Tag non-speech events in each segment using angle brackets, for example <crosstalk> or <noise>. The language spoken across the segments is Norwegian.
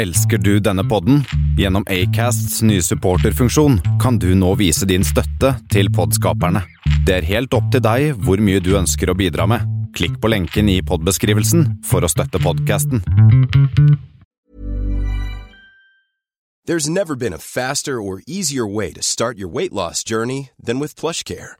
Elsker du denne podden? Gjennom Acasts nye supporterfunksjon kan du nå vise din støtte til podskaperne. Det er helt opp til deg hvor mye du ønsker å bidra med. Klikk på lenken i podbeskrivelsen for å støtte podkasten. There's never been a faster or easier way to start your weight loss journey than with PlushCare.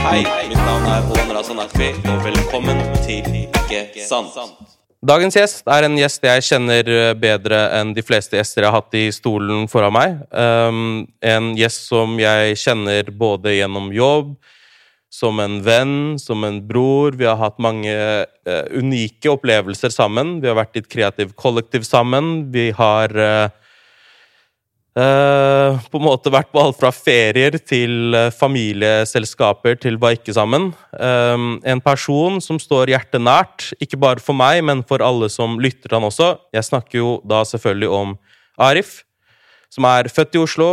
Hei, mitt navn er Håvard Razan og velkommen til Ikke sant. Dagens gjest er en gjest jeg kjenner eh, bedre enn de fleste gjester jeg har hatt i stolen foran meg. Um, en gjest som jeg kjenner både gjennom jobb, som en venn, som en bror. Vi har hatt mange uh, unike opplevelser sammen. Vi har vært i et kreativt kollektiv sammen. Vi har eh, eh, på en måte vært på alt fra ferier til eh, familieselskaper til hva ikke sammen. Eh, en person som står hjertet nært, ikke bare for meg, men for alle som lytter til han også. Jeg snakker jo da selvfølgelig om Arif, som er født i Oslo,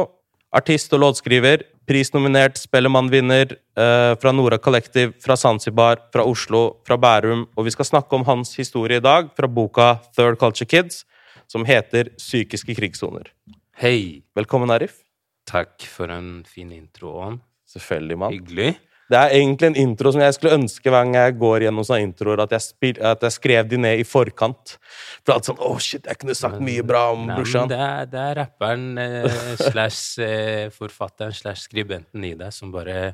artist og låtskriver, prisnominert Spellemannvinner eh, fra Nora Collective, fra Zanzibar, fra Oslo, fra Bærum. Og vi skal snakke om hans historie i dag fra boka Third Culture Kids, som heter Psykiske krigssoner. Hei. Velkommen, Arif. Takk for en fin intro, Også. Selvfølgelig, mann. Hyggelig. Det er egentlig en intro som jeg skulle ønske hver gang jeg går gjennom sånne introer, at jeg, at jeg skrev de ned i forkant. For at sånn, oh shit, jeg kunne sagt mye bra om Nei, brorsan. det, er, det er rapperen eh, <laughs> slash eh, forfatteren slash skribenten i deg som bare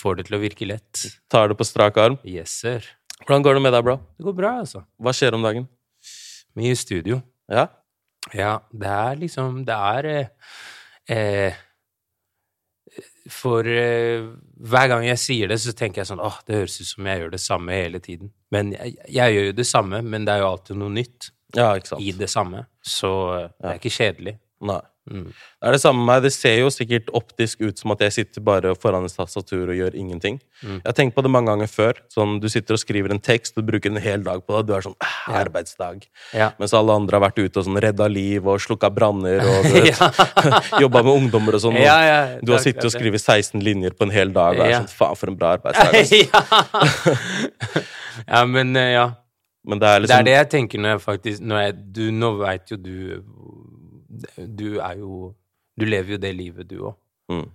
får det til å virke lett. Tar det på strak arm. Yes, sir. Hvordan går det med deg, bro? Det går bra, altså. Hva skjer om dagen? Mye studio. Ja? Ja, det er liksom Det er eh, eh, For eh, hver gang jeg sier det, så tenker jeg sånn åh, det høres ut som jeg gjør det samme hele tiden. Men jeg, jeg gjør jo det samme, men det er jo alltid noe nytt Ja, i det samme. Så eh, det er ikke kjedelig. Nei. Mm. Det er det samme med meg. Det ser jo sikkert optisk ut som at jeg sitter bare foran et tastatur og gjør ingenting. Mm. Jeg har tenkt på det mange ganger før. Sånn, Du sitter og skriver en tekst, du bruker en hel dag på det. Du er sånn «Ah, arbeidsdag. Ja. Mens alle andre har vært ute og sånn redda liv og slukka branner og <laughs> <laughs> jobba med ungdommer og sånn. og Ja, ja, du har sittet og skrevet 16 linjer på en hel dag og er sånn faen, for en bra arbeidsdag. ass». <laughs> ja. men eh, ja. Men det er Det liksom er det jeg tenker når jeg faktisk når jeg, du, Nå veit jo du Du er jo Du lever jo det livet, du òg. mm.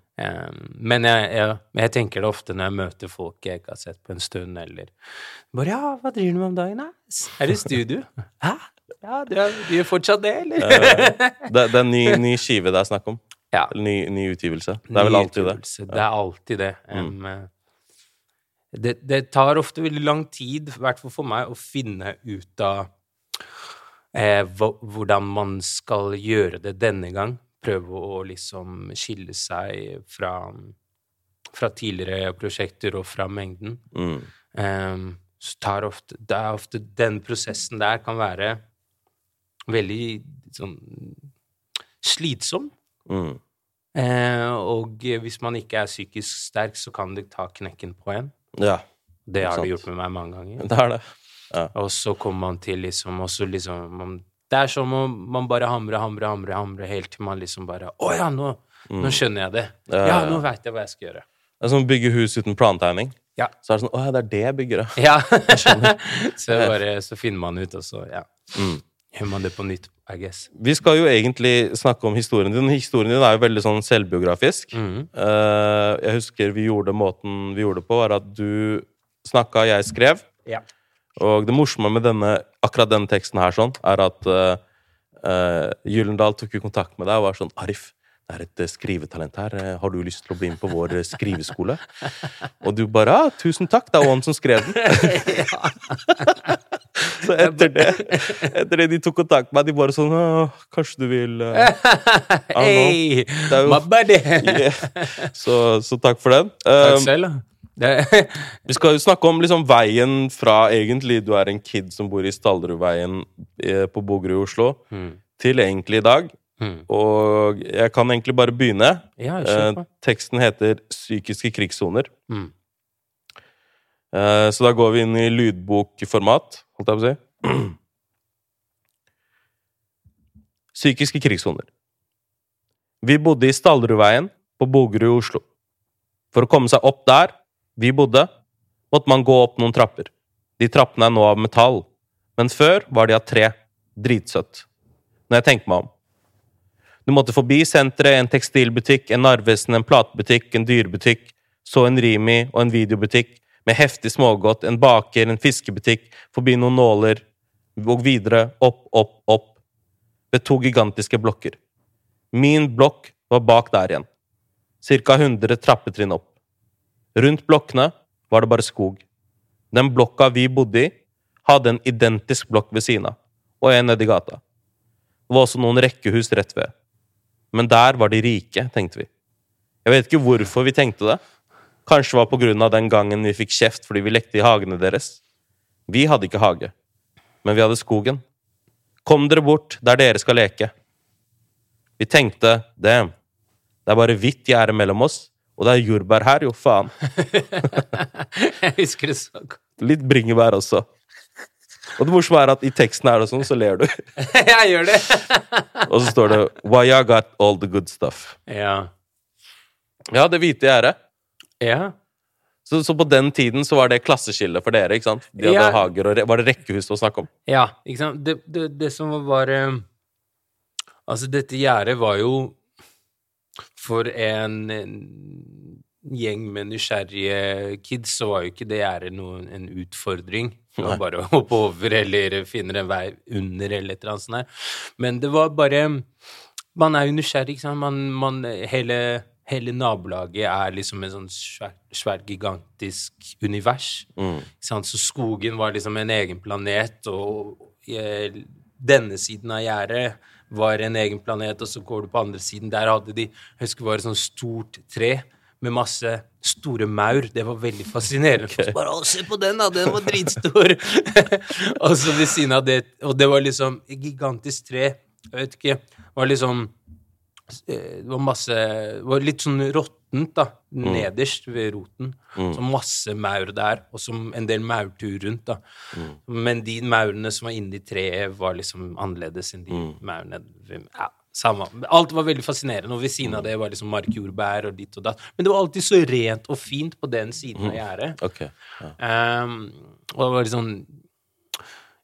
men jeg, jeg, jeg tenker det ofte når jeg møter folk jeg ikke har sett på en stund, eller bare 'Ja, hva driver du med om dagen, da?' 'Er du i studio?' <laughs> 'Hæ? Ja, du, er, du gjør fortsatt det, eller?' det, det er en ny, ny skive det er snakk om. <laughs> ja. Ny, ny utgivelse. Det er vel alltid det. Det er alltid det. Mm. Eh, det. Det tar ofte veldig lang tid, i hvert fall for meg, å finne ut av eh, hvordan man skal gjøre det denne gang. Prøve å liksom skille seg fra, fra tidligere prosjekter og fra mengden. Mm. Eh, så tar ofte, det er ofte den prosessen der kan være veldig sånn slitsom. Mm. Eh, og hvis man ikke er psykisk sterk, så kan det ta knekken på en. Ja, Det har det gjort med meg mange ganger. det er det. Og så kommer man til liksom og så liksom man, Det er som om man bare hamrer, hamrer, hamrer, hamrer helt til man liksom bare Å ja, nå, nå skjønner jeg det. Mm. Ja, Ja, ja, ja. nå veit jeg hva jeg skal gjøre. Det er som å bygge hus uten plantegning. Ja. Så er det sånn Å ja, det er det jeg bygger, ja. Ja. <laughs> <laughs> så, bare, så finner man ut, og så Ja. Mm. gjør man det på nytt, I guess. Vi skal jo egentlig snakke om historien din. Historien din er jo veldig sånn selvbiografisk. Mm. Uh, jeg husker vi gjorde måten vi gjorde det på, var at du snakka, jeg skrev. Ja. Og det morsomme med denne, akkurat denne teksten her sånn, er at uh, Gyllendal tok jo kontakt med deg og var sånn Arif, det er et eh, skrivetalent her. Har du lyst til å bli med på vår skriveskole? Og du bare ja, tusen takk, det er han som skrev den. <laughs> <laughs> Så etter det, etter det de tok kontakt med meg, de bare sånn «Åh, Kanskje du vil uh, <laughs> Hey! Jo- My buddy! yeah. så, så takk for den. Takk Um, selv, da. Vi skal jo snakke om liksom veien fra egentlig du er en kid som bor i Stallerudveien eh, på Bogerud i Oslo, Mm. til egentlig i dag. Mm. Og jeg kan egentlig bare begynne. Ja, Eh, teksten heter 'Psykiske krigssoner'. Mm. Eh, så da går vi inn i lydbokformat, holdt jeg på å si. <clears throat> Psykiske krigssoner. Vi bodde i Stallerudveien på Bogerud i Oslo. For å komme seg opp der vi bodde, måtte man gå opp noen trapper. De trappene er nå av metall, men før var de av tre. Dritsøtt. Når jeg tenker meg om. Du måtte forbi senteret, en tekstilbutikk, en Narvesen, en platebutikk, en dyrebutikk, så en Rimi og en videobutikk med heftig smågodt, en baker, en fiskebutikk, forbi noen nåler, og videre, opp, opp, opp, ved to gigantiske blokker. Min blokk var bak der igjen, cirka 100 trappetrinn opp. Rundt blokkene var det bare skog. Den blokka vi bodde i, hadde en identisk blokk ved siden av, og en nedi gata. Det var også noen rekkehus rett ved. Men der var de rike, tenkte vi. Jeg vet ikke hvorfor vi tenkte det. Kanskje var på grunn av den gangen vi fikk kjeft fordi vi lekte i hagene deres. Vi hadde ikke hage, men vi hadde skogen. Kom dere bort der dere skal leke. Vi tenkte damn, det er bare hvitt gjerde mellom oss, og det er jordbær her, jo faen. <laughs> Jeg husker det så godt. Litt bringebær også. Og det morsomme er at i teksten her og sånn, så ler du. <laughs> Jeg gjør det! <laughs> Og så står det Why I got all the good stuff. Ja. Ja, det hvite gjerdet. Ja. Så, så på den tiden så var det klasseskille for dere, ikke sant? De hadde Ja. hager, og var det rekkehus å snakke om? Ja, ikke sant. Det, det, det som var bare Altså, dette gjerdet var jo For en, en gjeng med nysgjerrige kids, så var jo ikke det gjerdet en utfordring. Det var bare å hoppe over eller finne en vei under eller et eller annet sånt der. Men det var bare Man er jo nysgjerrig, ikke sant. Man, man, hele, hele nabolaget er liksom en sånn svært, svær gigantisk univers. Mm. Så skogen var liksom en egen planet, og og denne siden av gjerdet var en egen planet, og så går du på andre siden. Der hadde de Jeg husker var et sånt stort tre med masse store maur. Det var veldig fascinerende. Okay. Bare, å, se på den, da! Den var dritstor! <laughs> og så ved siden av det Og det var liksom et gigantisk tre. Jeg vet ikke Det var liksom Det var masse Det var litt sånn råttent, da. Nederst ved roten. Så masse maur der, og så en del maurtur rundt, da. Men de maurene som var inni treet, var liksom annerledes enn de maurene Ja, samme. Alt var veldig fascinerende, og ved siden av det var liksom markjordbær og ditt og datt. Men det var alltid så rent og fint på den siden av gjerdet. Ok. Ja. Um, og det var sånn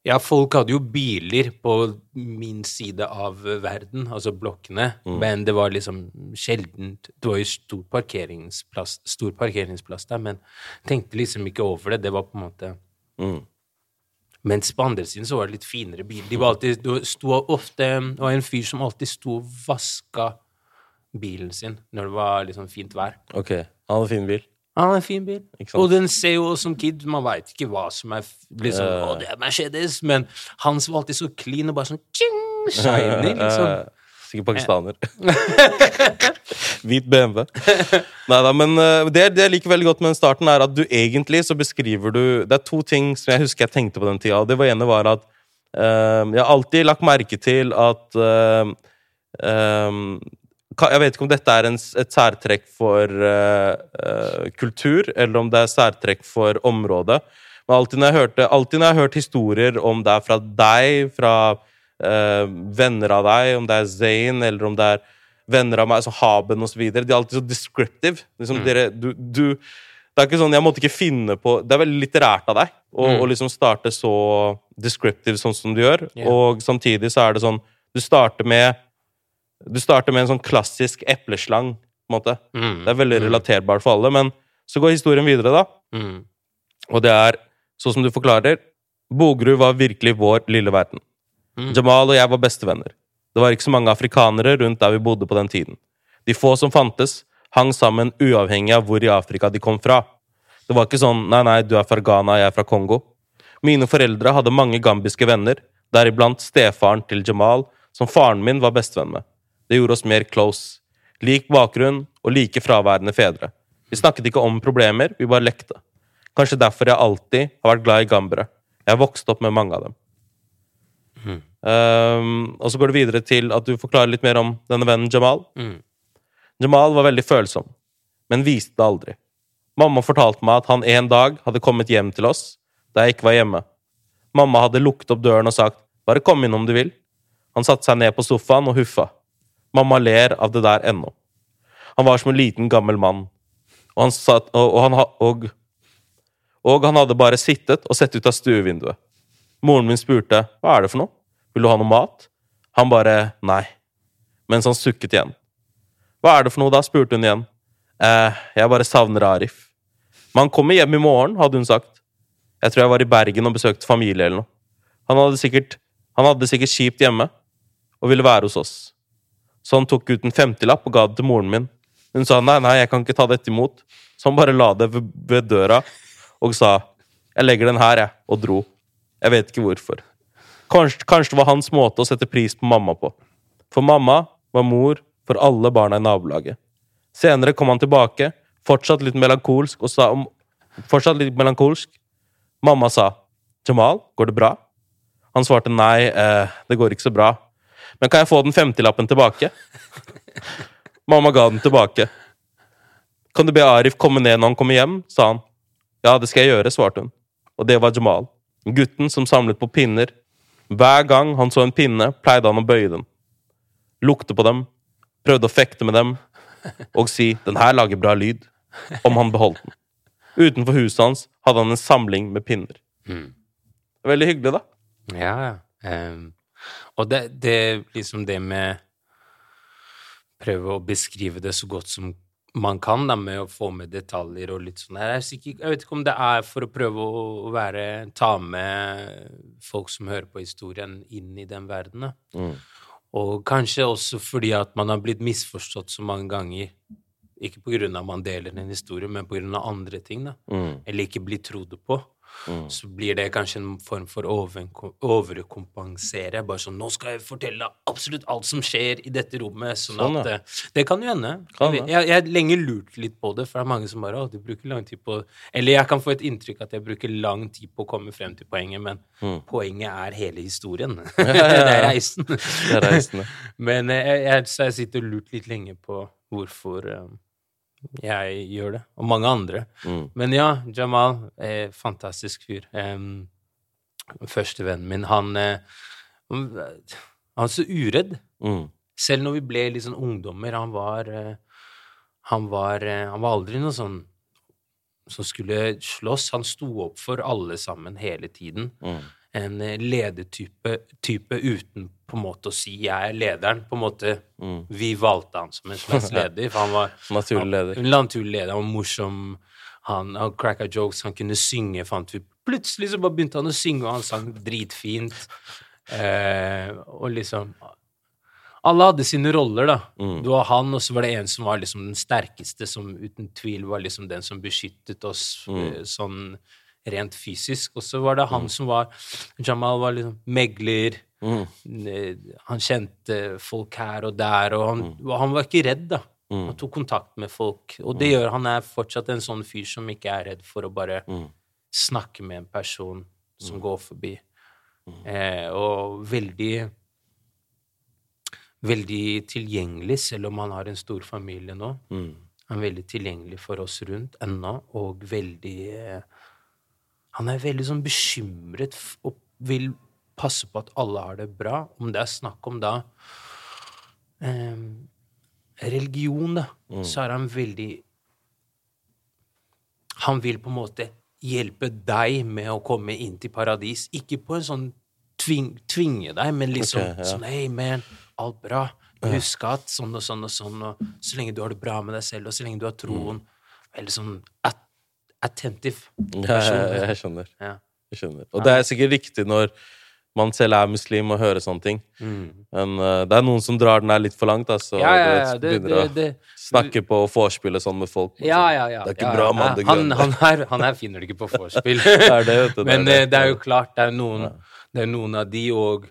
Ja, folk hadde jo biler på min side av verden, altså blokkene, men det var liksom sjeldent Det var jo stor parkeringsplass, stor parkeringsplass der, men tenkte liksom ikke over det. Det var på en måte Mm. Mens på andre siden så var det litt finere biler. De var alltid, det sto ofte Det var en fyr som alltid sto og vaska bilen sin når det var liksom fint vær. Ok. Han hadde fin bil. Han har en fin bil. Og den ser jo som kid Man veit ikke hva som er liksom, uh, Å, det er Mercedes, men hans var alltid så clean og bare sånn tjing, shiny, <laughs> liksom. Sikkert pakistaner. <laughs> <laughs> Hvit BMW. Nei da, men eh, det, det jeg liker veldig godt med den starten, er at du egentlig så beskriver du Det er to ting som jeg husker jeg tenkte på den tida. Det var ene var at uh, jeg har alltid lagt merke til at uh, ka- Jeg vet ikke om dette er en, et særtrekk for uh, uh, kultur, eller om det er særtrekk for området. Men alltid når jeg, hørte, alltid når jeg har hørt historier om det er fra deg, fra uh, venner av deg, om det er Zain, eller om det er venner av meg, altså Haben osv. De er alltid så descriptive. Liksom, dere, du, du, det er ikke sånn, Jeg måtte ikke finne på Det er veldig litterært av deg å Mm. liksom starte så descriptive sånn som du gjør. Yeah. Og samtidig så er det sånn Du starter med Du starter med en sånn klassisk epleslang. på en måte. Mm. Det er veldig Mm. relaterbart for alle. Men så går historien videre, da. Mm. Og det er, sånn som du forklarer Bogerud var virkelig vår lille verden. Mm. Jamal og jeg var bestevenner. Det var ikke så mange afrikanere rundt der vi bodde på den tiden. De få som fantes, hang sammen uavhengig av hvor i Afrika de kom fra. Det var ikke sånn 'nei, nei, du er fra Ghana, jeg er fra Kongo'. Mine foreldre hadde mange gambiske venner, deriblant stefaren til Jamal, som faren min var bestevenn med. Det gjorde oss mer close. Lik bakgrunn og like fraværende fedre. Vi snakket ikke om problemer, vi bare lekte. Kanskje derfor jeg alltid har vært glad i gambere. Jeg har vokst opp med mange av dem. Um, og så går det videre til at du forklarer litt mer om denne vennen Jamal. Mm. Jamal var veldig følsom, men viste det aldri. Mamma fortalte meg at han en dag hadde kommet hjem til oss da jeg ikke var hjemme. Mamma hadde lukket opp døren og sagt 'bare kom inn om du vil'. Han satte seg ned på sofaen og huffa. Mamma ler av det der ennå. Han var som en liten, gammel mann, og han, satt, og, og, han, ha- og, og han hadde bare sittet og sett ut av stuevinduet. Moren min spurte 'hva er det for noe'? Vil du ha noe mat? Han bare nei. Mens han sukket igjen. Hva er det for noe da? spurte hun igjen. Eh, jeg bare savner Arif. Men han kommer hjem i morgen, hadde hun sagt. Jeg tror jeg var i Bergen og besøkte familie eller noe. Han hadde sikkert, han hadde sikkert kjipt hjemme og ville være hos oss. Så han tok ut en femtilapp og ga det til moren min. Hun sa nei, nei, jeg kan ikke ta dette imot. Så han bare la det ved, døra og sa jeg legger den her, jeg, og dro. Jeg vet ikke hvorfor. Kanskje, kanskje det var hans måte å sette pris på mamma på. For mamma var mor for alle barna i nabolaget. Senere kom han tilbake, fortsatt litt melankolsk, og sa om Fortsatt litt melankolsk. Mamma sa 'Jamal, går det bra?' Han svarte nei, eh, det går ikke så bra. Men kan jeg få den femtilappen tilbake? Mamma ga den tilbake. Kan du be Arif komme ned når han kommer hjem? sa han. Ja, det skal jeg gjøre, svarte hun. Og det var Jamal. Gutten som samlet på pinner. Hver gang han så en pinne, pleide han å bøye den. Lukte på dem, prøvde å fekte med dem, og si 'den her lager bra lyd', om han beholdt den. Utenfor huset hans hadde han en samling med pinner. Mm. Veldig hyggelig, da. Ja, ja. Ehm, og det, det liksom det med Prøve å beskrive det så godt som man kan, da, med å få med detaljer og litt sånn. Jeg, jeg vet ikke om det er for å prøve å være Ta med folk som hører på historien, inn i den verdenen. Mm. Og kanskje også fordi at man har blitt misforstått så mange ganger. Ikke på grunn av man deler en historie, men på grunn av andre ting. da. Mm. Eller ikke blir trodd på Mm. så blir det kanskje en form for over, overkompensere. Bare sånn 'Nå skal jeg fortelle absolutt alt som skjer i dette rommet.' Sånn, Sånn, at ja. eh, Det kan jo hende. Kan jeg, jeg, har lenge lurt litt på det, for det er mange som bare 'Å, du bruker lang tid på Eller jeg kan få et inntrykk at jeg bruker lang tid på å komme frem til poenget, men Mm. poenget er hele historien. <laughs> ja, det er reisen. Det er reisende. Men eh, jeg, jeg, så jeg sitter og lurt litt lenge på hvorfor eh, jeg gjør det, og mange andre. Mm. Men ja, Jamal, er eh, fantastisk fyr. Um, Førstevennen min, han eh, Han er så uredd. Mm. Selv når vi ble litt sånn ungdommer. Han var eh, Han var, eh, han var aldri noe sånn som skulle slåss. Han sto opp for alle sammen hele tiden. Mm. En eh, ledertype type uten på en måte å si 'jeg er lederen'. På en måte Mm. Vi valgte han som en slags <laughs> leder, for han var Naturlig leder. en naturlig leder. Han var morsom. Han, han cracka jokes, han kunne synge, fant vi. Plutselig så bare begynte han å synge, og han sang dritfint. Eh, og liksom Alle hadde sine roller, da. Mm. Det var han, og så var det en som var liksom den sterkeste, som uten tvil var liksom den som beskyttet oss Mm. eh, sånn rent fysisk. Og så var det han som var Jamal var liksom megler. Mm. Eh, Han kjente folk her og der, og han, mm. han var ikke redd, da. Mm. Han tok kontakt med folk, og det gjør han er fortsatt en sånn fyr som ikke er redd for å bare Mm. snakke med en person som går forbi. Eh, og veldig Veldig tilgjengelig, selv om han har en stor familie nå. Mm. Han er veldig tilgjengelig for oss rundt ennå, og veldig eh, Han er veldig sånn bekymret og vil passe på at alle har det bra. Om det er snakk om da eh, religion, da, så er han veldig han vil på en måte hjelpe deg med å komme inn til paradis. Ikke på en sånn tving, tvinge deg, men liksom okay, ja. sånn Hei, man, alt bra. Husk at sånn og sånn og sånn, og så lenge du har det bra med deg selv, og så lenge du har troen Veldig sånn at, attentive Ja, jeg, jeg skjønner. Ja. Jeg skjønner. Og det er sikkert riktig når man selv er muslim og hører sånne ting. Mm. Men uh, det er noen som drar den her litt for langt, altså. Ja, ja, ja, det, begynner det, å snakke på vorspielet sånn med folk. og Ja, ja, ja. Det er ikke bra, mann, det Han, han, her, han her finner det ikke på vorspiel. <laughs> Det det, det Men er eh, det er jo klart, det er noen, det er noen av de, og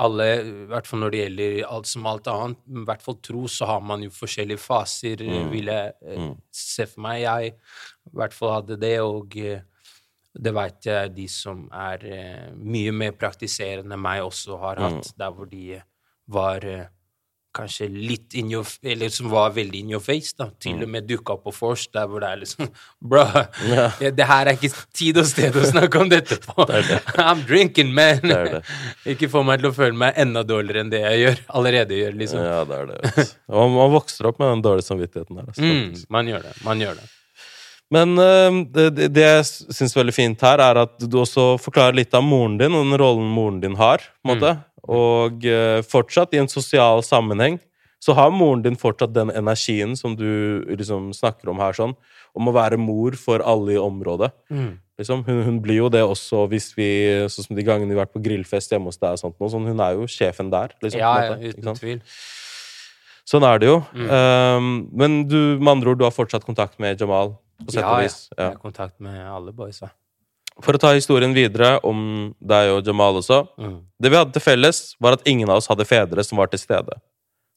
alle, i hvert fall når det gjelder alt som alt annet, i hvert fall tro, så har man jo forskjellige faser, Mm. vil jeg mm. se for meg. Jeg i hvert fall hadde det, og eh, det veit jeg de som er eh, mye mer praktiserende enn meg, også har Mm. hatt, der hvor de var eh, kanskje litt in your Eller som var veldig in your face, da. Til og med dukka opp på Force, der hvor det er liksom <laughs> Bro, Mm. Ja. det her er ikke tid og sted å snakke om dette på. <laughs> <laughs> I'm drinking, man. Det det. ikke få meg til å føle meg enda dårligere enn det jeg gjør, allerede gjør, liksom. Ja, det er det. Og man vokser opp med den dårlige samvittigheten der. Altså. Mm, man gjør det. Man gjør det. Men eh, det, det- jeg syns er veldig fint her, er at du også forklarer litt av moren din, og den rollen moren din har. på en måte. Og eh, fortsatt, i en sosial sammenheng, så har moren din fortsatt den energien som du liksom snakker om her, sånn, om å være mor for alle i området. Mm. Liksom. Hun, hun blir jo det også hvis vi Sånn som de gangene vi har vært på grillfest hjemme hos deg. og sånt, sånn, Hun er jo sjefen der. Liksom, Ja, en ja, uten tvil. Sånn er det jo. Mm. Um, men du, med andre ord, du har fortsatt kontakt med Jamal? På sett Ja, og ja. vis. Jeg har kontakt med alle boysa. For å ta historien videre om deg og Jamal også. Mm. Det vi hadde til felles, var at ingen av oss hadde fedre som var til stede.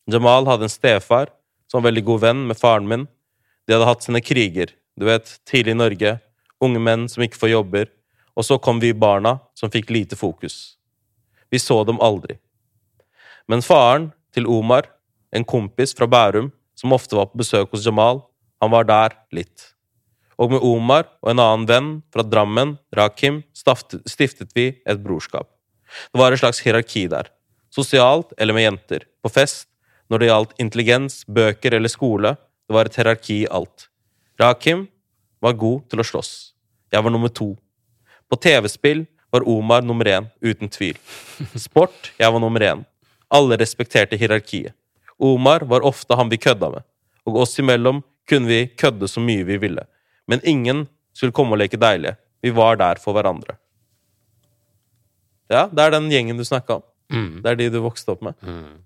Jamal hadde en stefar som var veldig god venn med faren min. De hadde hatt sine kriger. Du vet, tidlig i Norge. Unge menn som ikke får jobber. Og så kom vi barna, som fikk lite fokus. Vi så dem aldri. Men faren til Omar, en kompis fra Bærum, som ofte var på besøk hos Jamal, han var der litt. Og med Omar og en annen venn fra Drammen, Rakim, stiftet vi et brorskap. Det var et slags hierarki der. Sosialt eller med jenter. På fest, når det gjaldt intelligens, bøker eller skole. Det var et hierarki i alt. Rakim var god til å slåss. Jeg var nummer to. På TV-spill var Omar nummer én, uten tvil. Sport, jeg var nummer én. Alle respekterte hierarkiet. Omar var ofte han vi kødda med, og oss imellom kunne vi kødde så mye vi ville. Men ingen skulle komme og leke deilige. Vi var der for hverandre. Ja, det er den gjengen du snakka om. Mm. Det er de du vokste opp med. Mm.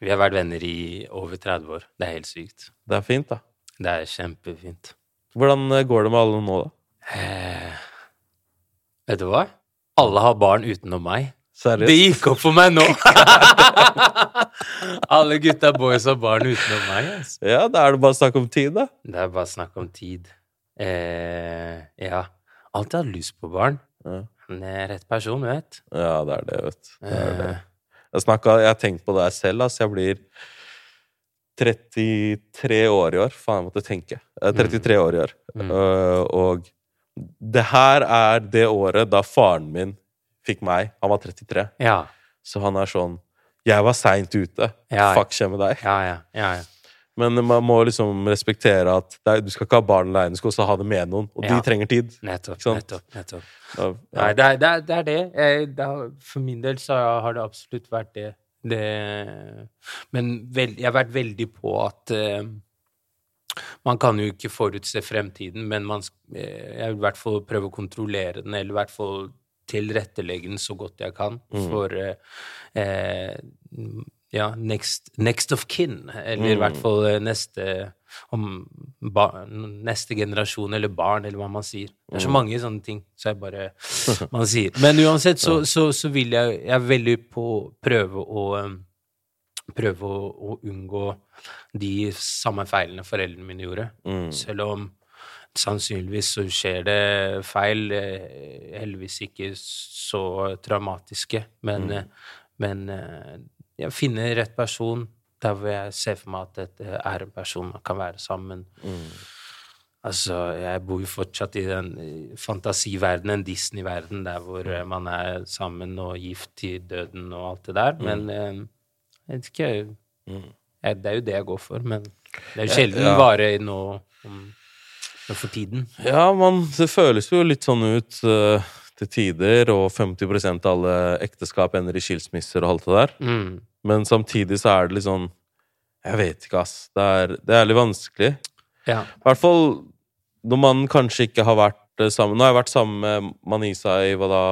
Vi har vært venner i over 30 år. Det er helt sykt. Det er fint, da. Det er kjempefint. Hvordan eh, går det med alle nå, da? Eh, vet du hva? Alle har barn utenom meg. Seriøst? Det gikk opp for meg nå! <laughs> Alle gutta boys har barn utenom meg. Altså. Ja, da er det bare snakk om tid, da. Det er bare snakk om tid. Eh, ja. Alltid hatt lyst på barn. Ja. Men jeg er rett person, vet Ja, det er det, vet du. Det det. Eh, Jeg, snakket, jeg har tenkt på det her selv. Altså, jeg blir 33 år i år. Faen, jeg måtte tenke. Jeg er 33 år i år. Mm. Uh, og det her er det året da faren min fikk meg. Han var 33. ja. Så han er sånn Jeg var seint ute. Ja. Fuck skje med deg. Ja, ja, ja, ja. Men man må liksom respektere at er, du skal ikke ha barn alene, du skal også ha det med noen. Og Ja. de trenger tid. Nettopp, nettopp, nettopp. Ja, Nei, det er det. Er, det, er det. Jeg, det for min del så har det absolutt vært det. det men vel, jeg har vært veldig på at uh, man kan jo ikke forutse fremtiden, men man, eh, jeg vil i hvert fall prøve å kontrollere den, eller i hvert fall tilrettelegge den så godt jeg kan for uh, eh, ja, next, next of kin, eller i hvert fall eh, neste om ba, neste generasjon eller barn, eller hva man sier. Det er så mange sånne ting så jeg bare <laughs> man sier. Men uansett så, så, så vil jeg Jeg er veldig på å prøve å um, prøve å, å unngå de samme feilene foreldrene mine gjorde. Mm. Selv om sannsynligvis så skjer det feil, eh, heldigvis ikke så traumatiske, men, mm. men eh, jeg finner rett person der hvor jeg ser for meg at dette er en person man kan være sammen. Altså, jeg bor jo fortsatt i den eh, fantasiverdenen, Disney-verdenen, der hvor eh, man er sammen og gift til døden og alt det der, men eh, jeg vet ikke jeg, Det er jo det jeg går for, men det er jo sjelden Ja. bare nå om for tiden. Ja, man, det føles jo litt sånn ut eh, til tider, og 50 av alle ekteskap ender i skilsmisser og alt det der. Mm. Men samtidig så er det litt sånn Jeg vet ikke, ass. Det er, det er litt vanskelig. Ja. I hvert fall når man kanskje ikke har vært eh, sammen Nå har jeg vært sammen med Manisa i hva da,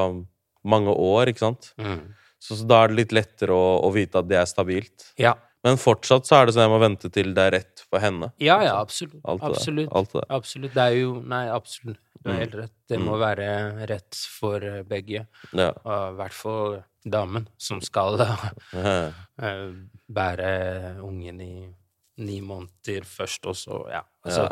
mange år, ikke sant? Mm. Så, så da er det litt lettere å, å vite at det er stabilt. ja. Men fortsatt så er det sånn jeg må vente til det er rett for henne. Ja, ja, absolutt. Alt det der. absolutt. Alt det der. absolutt. Det er jo Nei, absolutt. Du har Mm. helt rett. Det må være rett for eh, begge. Ja. Og i hvert fall damen, som skal Eh, <laughs> eh, bære ungen i ni måneder først, og så Ja. Altså,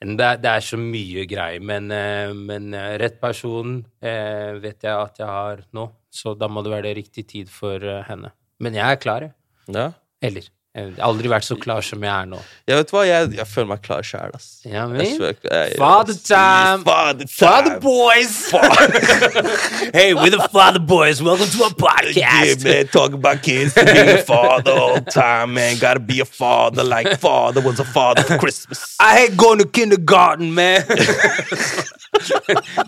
Det, er, det er så mye greier, men, eh, men rett person vet jeg at jeg har nå, så da må det være det riktig tid for henne. Men jeg er klar, jeg. ja. Eller jeg har aldri vært så klar som jeg er nå. Jeg vet hva, jeg, jeg føler meg klar sjæl, ass. Ja, men Father jeg- Father time! Father boys! <laughs> hey, we're the father boys. Welcome to our Yeah, man, talk about kids being a father all the time, man. Gotta be a father like father was a father for Christmas. I hate going to kindergarten, man. <laughs>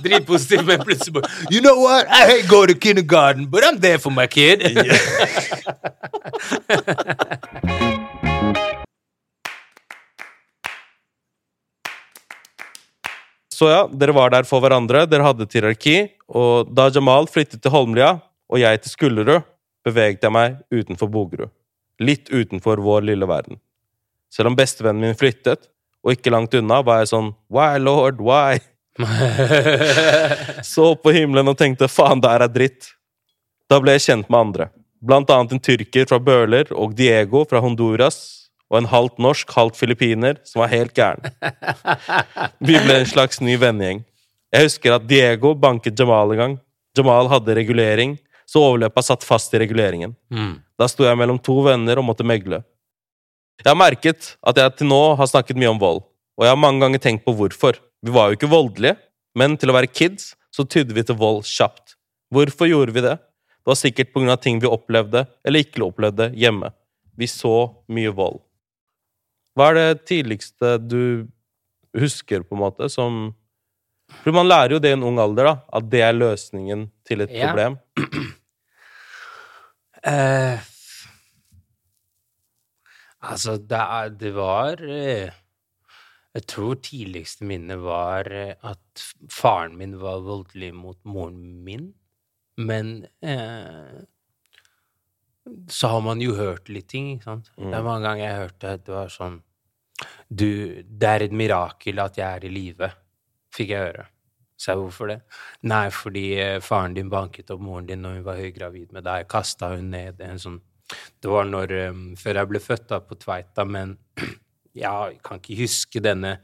Dritpositiv, men plutselig bare You know what? I hate going to kindergarten, but I'm there for my kid. <laughs> Så ja, dere var der for hverandre, dere hadde et hierarki, og da Jamal flyttet til Holmlia, og jeg til Skullerud, beveget jeg meg utenfor Bogerud. Litt utenfor vår lille verden. Selv om bestevennen min flyttet, og ikke langt unna, var jeg sånn Why, lord, why? <laughs> Så opp på himmelen og tenkte faen, der er dritt. Da ble jeg kjent med andre. Blant annet en tyrker fra Bøler og Diego fra Honduras, og en halvt norsk, halvt filippiner som var helt gæren. Vi ble en slags ny vennegjeng. Jeg husker at Diego banket Jamal en gang. Jamal hadde regulering, så overløpet satt fast i reguleringen. Mm. Da sto jeg mellom to venner og måtte megle. Jeg har merket at jeg til nå har snakket mye om vold, og jeg har mange ganger tenkt på hvorfor. Vi var jo ikke voldelige, men til å være kids så tydde vi til vold kjapt. Hvorfor gjorde vi det? Det var sikkert på grunn av ting vi opplevde eller ikke opplevde hjemme. Vi så mye vold. Hva er det tidligste du husker, på en måte, som For man lærer jo det i en ung alder, da, at det er løsningen til et Ja. problem. Uh, <clears throat> altså, det, det var eh, Jeg tror tidligste minnet var eh, at faren min var voldelig mot moren min. Men uh, så har man jo hørt litt ting, ikke sant. Det er mange ganger jeg hørte at det var sånn Du, det er et mirakel at jeg er i live, fikk jeg høre. Så jeg, hvorfor det? Nei, fordi eh, faren din banket opp moren din når hun var høygravid med deg. Kasta hun ned en sånn Det var når um, Før jeg ble født, da, på Tveita, men <clears throat> jeg kan ikke huske denne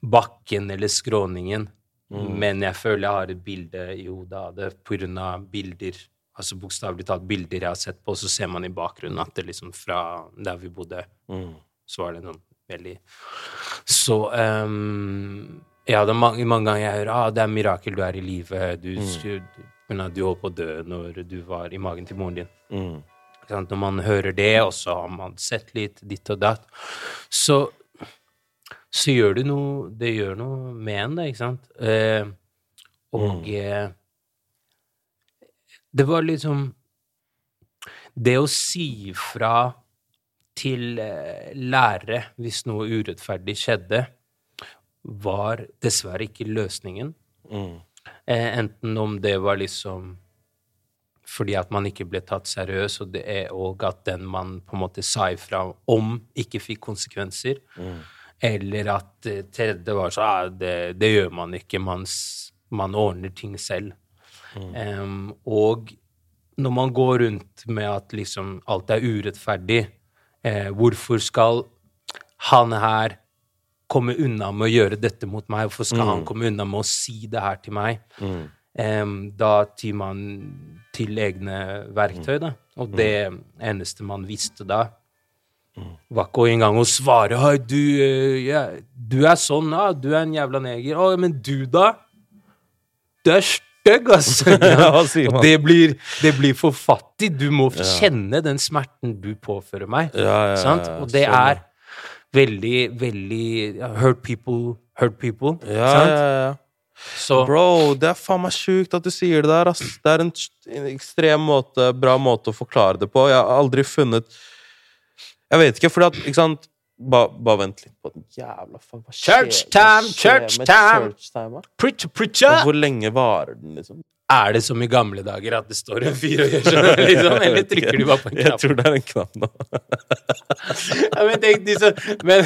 bakken eller skråningen. Men jeg føler jeg har et bilde i hodet av det på grunn av bilder. Altså bokstavelig talt bilder jeg har sett på, så ser man i bakgrunnen at det liksom fra der vi bodde, så var det noen veldig Så um, Ja, det er mange, mange ganger jeg hører ah, det er mirakel du er i live. Du, mm. men at du holdt på å dø når du var i magen til moren din. Mm. Når man hører det, og så har man sett litt ditt og datt, så, så gjør det noe Det gjør noe med en, da, ikke sant? Eh, og eh, Det var liksom Det å si fra til eh, lærere hvis noe urettferdig skjedde, var dessverre ikke løsningen. Mm. Eh, enten om det var liksom fordi at man ikke ble tatt seriøs, og, det er, og at den man på en måte sa ifra om, ikke fikk konsekvenser. Eller at eh, tredje var sånn ah, det, det gjør man ikke, man, man ordner ting selv. Em, og når man går rundt med at liksom alt er urettferdig, eh, hvorfor skal han her komme unna med å gjøre dette mot meg? Hvorfor skal han komme unna med å si det her til meg? Em, da tyr man til egne verktøy, da. Og det eneste man visste da, var ikke engang å svare Hei, du, eh, ja, du er sånn, ja, du er en jævla neger. Å, men du, da? Er stygg, altså. <laughs> ja? Det blir, det blir for fattig. Du må kjenne den smerten du påfører meg. Ja, ja, sant? Og det er veldig, veldig Hurt people hurt people. Ja, sant? ja, ja. Så Bro, det er faen meg sjukt at du sier det der, ass. Det er en, ekstrem måte, bra måte å forklare det på. Jeg har aldri funnet Jeg vet ikke, fordi at Ikke sant? Ba, bare vent litt på den jævla faen. Hva skjer- Church hva skjer church time. church time, preacher, preacher! Hvor lenge varer den, liksom? Er det som i gamle dager at det står en fyr og gjør sånn, <laughs> liksom? Eller trykker du bare på en knapp? Jeg tror det er en knapp nå. <laughs> Ja, men tenk de som, men,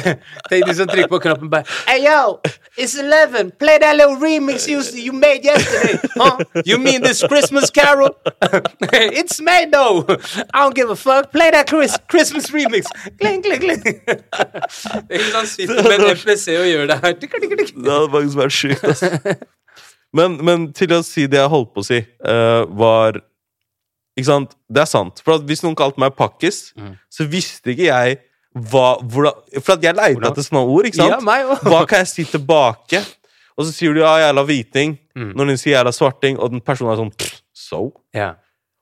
tenk de som trykker på knappen bare Hey yo, it's 11, play that little remix you, you made yesterday. Huh? You mean this Christmas carol? <laughs> it's made though. I don't give a fuck. Play that Chris, Christmas remix. Kling, kling, kling. Det er ikke sånn sitter med en FPC og gjør det her. Det hadde faktisk vært sjukt, ass. Men, men til å si det jeg holdt på å si, uh, var Ikke sant? Det er sant. For at hvis noen kalte meg pakkis, Mm. så visste ikke jeg hva hvordan, For at jeg leita etter sånne ord, ikke sant? Ja, meg også. Hva kan jeg si tilbake? Og så sier du ja, jævla hviting. Mm. Når den sier jævla svarting, og den personen er sånn "Pff, So? Ja.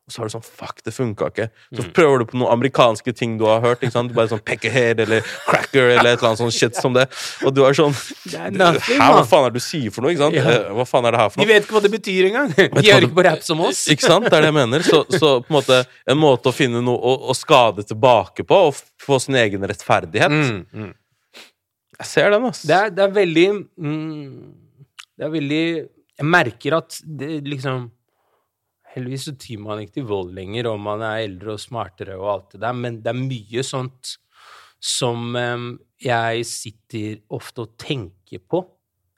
Og så er du sånn Fuck, det funka ikke. Så Mm. prøver du på noen amerikanske ting du har hørt. ikke sant? Bare sånn peckerhead eller cracker eller et eller annet sånn shit som det. Og du er sånn nothing, hva faen er det du sier for noe? ikke sant? Ja. Eh, Hva faen er det her for De noe? vet ikke hva det betyr engang. De hører ikke på rap som oss. Ikke sant? Det er det jeg mener. Så, så på en måte en måte å finne noe å, å skade tilbake på, og få sin egen rettferdighet. Mm, mm. Jeg ser den, ass. Det er, det er veldig mm, Det er veldig Jeg merker at det liksom Heldigvis så tyr man ikke til vold lenger, og man er eldre og smartere og alt det der, men det er mye sånt som um, jeg sitter ofte og tenker på.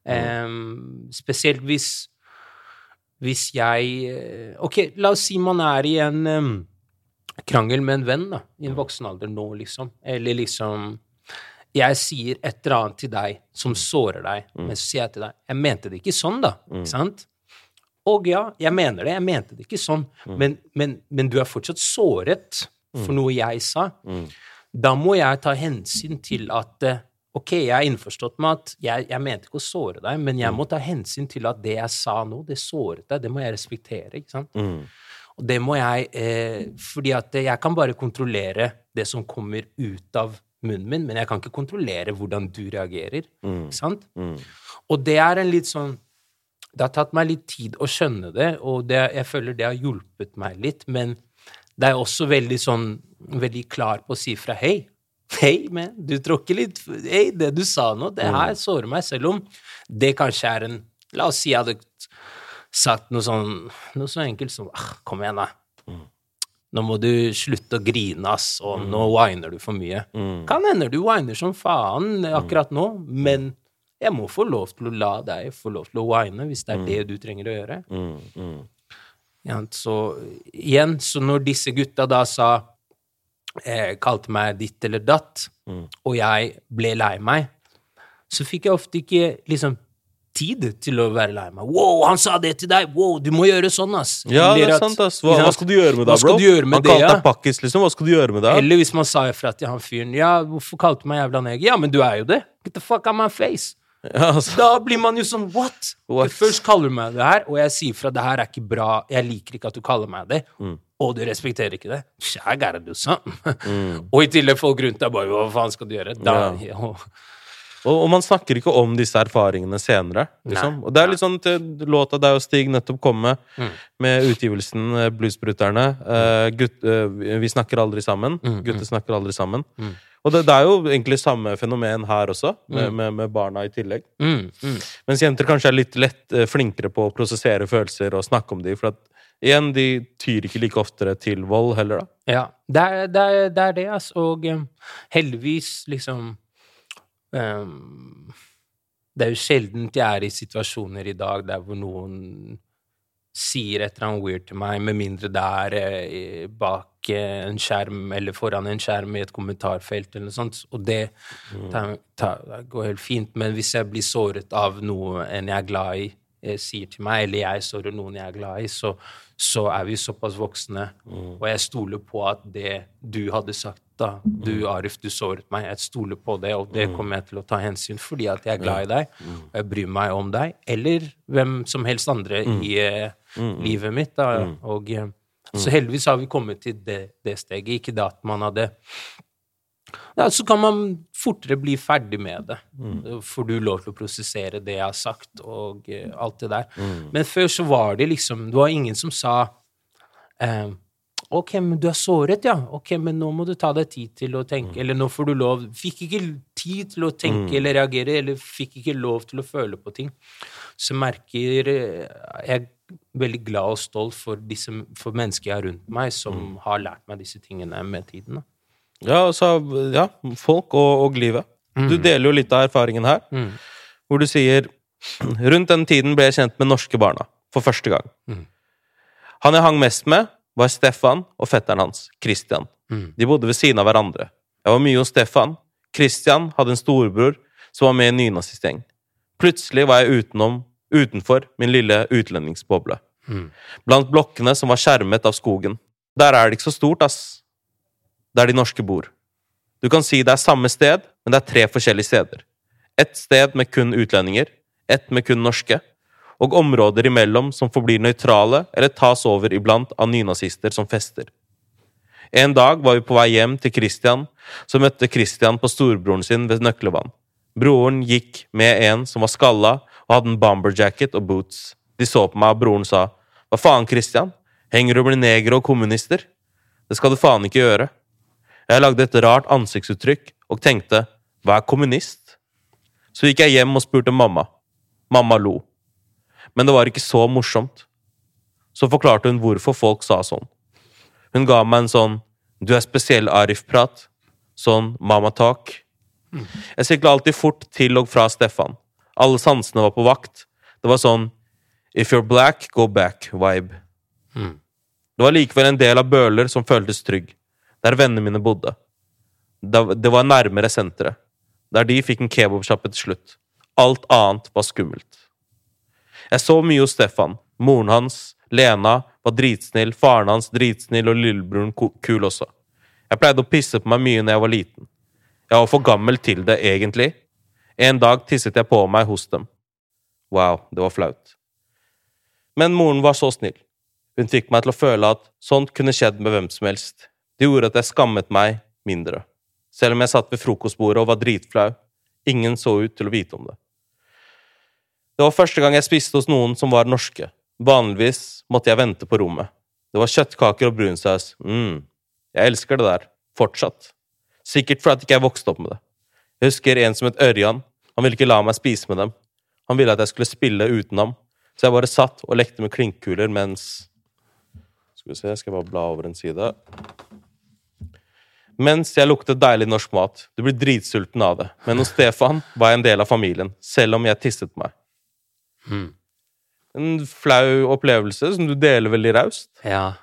Um, spesielt hvis hvis jeg eh, Ok, la oss si man er i en um, krangel med en venn, da, i en voksen alder nå, liksom. Eller liksom Jeg sier et eller annet til deg som sårer deg, men så sier jeg til deg Jeg mente det ikke sånn, da. Ikke sant? Og ja, jeg mener det. Jeg mente det ikke sånn. Men, men, men du er fortsatt såret for noe jeg sa. Da må jeg ta hensyn til at eh, Ok, jeg er innforstått med at jeg, jeg mente ikke å såre deg, men jeg må ta hensyn til at det jeg sa nå, det såret deg. Det må jeg respektere. ikke sant? Og det må jeg eh, Fordi at jeg kan bare kontrollere det som kommer ut av munnen min, men jeg kan ikke kontrollere hvordan du reagerer. Ikke sant? Og det er en litt sånn Det har tatt meg litt tid å skjønne det, og det, jeg føler det har hjulpet meg litt, men det er også veldig sånn Veldig klar på å si fra hei. Hei, men du tråkker litt Hei, det du sa nå, det her sårer meg, selv om det kanskje er en La oss si jeg hadde sagt noe sånn Noe så enkelt som ah, Kom igjen, da. Nå må du slutte å grine, ass, og nå whiner du for mye. Kan hende du whiner som faen akkurat nå, men jeg må få lov til å la deg få lov til å whine hvis det er det du trenger å gjøre. Ja, så igjen, så når disse gutta da sa eh, Kalte meg ditt eller datt, og jeg ble lei meg, så fikk jeg ofte ikke liksom tid til å være lei meg. Wow, han sa det til deg! Wow, du må gjøre sånn, ass! Ja, det er sant, ass. Hva, hva skal du gjøre med Hva det, skal bro? du gjøre med Han det, kalte deg pakkis, liksom. Hva skal du gjøre med det? Eller hvis man sa ifra til han fyren Ja, hvorfor kalte du meg jævla neger? Ja, men du er jo det! Get the fuck out my face! <laughs> Ja, altså. Da blir man jo sånn What? What? Først kaller du meg det her, og jeg sier fra det her er ikke bra, jeg liker ikke at du kaller meg det, Mm. og du respekterer ikke det. I gotta do something. og i tillegg folk rundt deg bare Hva faen skal du gjøre? Da, Ja. Og, og man snakker ikke om disse erfaringene senere. Liksom. Nei, Og det er litt sånn til låta deg og Stig nettopp kom med, Mm. med utgivelsen eh, Bluesbruterne. Eh, gutt, uh, vi snakker aldri sammen. Mm, Gutter snakker aldri sammen. Og det, det er jo egentlig samme fenomen her også, med, med, med barna i tillegg. mm, mm. Mens jenter kanskje er litt lett eh, flinkere på å prosessere følelser og snakke om dem. For at igjen, de tyr ikke like oftere til vold heller, da. Ja, det er det, er, det, er det altså. Og um, heldigvis, liksom um, Det er jo sjeldent jeg er i situasjoner i dag der hvor noen sier et eller annet weird til meg, med mindre det er eh, bak eh, en skjerm eller foran en skjerm i et kommentarfelt eller noe sånt. Og det tar, tar, går helt fint. Men hvis jeg blir såret av noe en jeg er glad i, eh, sier til meg, eller jeg sårer noen jeg er glad i, så, så er vi såpass voksne, og jeg stoler på at det du hadde sagt da, du Arif, du såret meg, jeg stoler på det, og det kommer jeg til å ta hensyn fordi at jeg er glad i deg, og jeg bryr meg om deg, eller hvem som helst andre i eh, livet mitt. Da. Og, eh, så heldigvis har vi kommet til det, det steget. Ikke det at man hadde Ja, så kan man fortere bli ferdig med det. Får du lov til å prosessere det jeg har sagt, og eh, alt det der. Men før så var det liksom Det var ingen som sa eh, Ok, men du er såret, ja. Ok, men nå må du ta deg tid til å tenke. Eller nå får du lov Fikk ikke tid til å tenke eller reagere, eller fikk ikke lov til å føle på ting. Så merker eh, Jeg er veldig glad og stolt for, disse, for mennesker jeg har rundt meg, som har lært meg disse tingene med tiden. Ja, altså, ja, folk og, og livet. Du deler jo litt av erfaringen her, Mm. hvor du sier <clears throat> Rundt den tiden ble jeg kjent med norske barna for første gang. Mm. Han jeg hang mest med, var Stefan og fetteren hans, Christian. Mm. De bodde ved siden av hverandre. Jeg var mye hos Stefan. Christian hadde en storebror som var med i en nynazistgjeng. Plutselig var jeg utenom, utenfor min lille utlendingsboble. Mm. Blant blokkene som var skjermet av skogen. Der er det ikke så stort, ass. Der de norske bor. Du kan si det er samme sted, men det er tre forskjellige steder. Ett sted med kun utlendinger, ett med kun norske, og områder imellom som forblir nøytrale eller tas over iblant av nynazister som fester. En dag var vi på vei hjem til Christian, så møtte Christian på storebroren sin ved nøkkelvann. Broren gikk med en som var skalla og hadde en bomberjacket og boots. De så på meg, og broren sa, Hva faen, Christian? Henger du og blir neger og kommunister? Det skal du faen ikke gjøre. Jeg lagde et rart ansiktsuttrykk og tenkte, hva er kommunist? Så gikk jeg hjem og spurte mamma. Mamma lo. Men det var ikke så morsomt. Så forklarte hun hvorfor folk sa sånn. Hun ga meg en sånn du er spesiell Arif-prat. Sånn mama talk. Jeg sykla alltid fort til og fra Stefan. Alle sansene var på vakt. Det var sånn if you're black, go back-vibe. Mm. Det var likevel en del av Bøler som føltes trygg, der vennene mine bodde. Det var nærmere senteret, der de fikk en kebabsjappe til slutt. Alt annet var skummelt. Jeg så mye hos Stefan. Moren hans, Lena, var dritsnill, faren hans dritsnill og lillebroren kul også. Jeg pleide å pisse på meg mye når jeg var liten. Jeg var for gammel til det, egentlig. En dag tisset jeg på meg hos dem. Wow, det var flaut. Men moren var så snill. Hun fikk meg til å føle at sånt kunne skjedd med hvem som helst. Det gjorde at jeg skammet meg mindre. Selv om jeg satt ved frokostbordet og var dritflau. Ingen så ut til å vite om det. Det var første gang jeg spiste hos noen som var norske. Vanligvis måtte jeg vente på rommet. Det var kjøttkaker og brunsaus. Mm. Jeg elsker det der. Fortsatt. Sikkert fordi ikke jeg vokste opp med det. Jeg husker en som het Ørjan. Han ville ikke la meg spise med dem. Han ville at jeg skulle spille uten ham. Så jeg bare satt og lekte med klinkkuler mens Skal vi se, skal jeg bare bla over en side. Mens jeg luktet deilig norsk mat. Du blir dritsulten av det. Men hos Stefan var jeg en del av familien, selv om jeg tisset meg. Mm. En flau opplevelse som du deler veldig raust. Ja.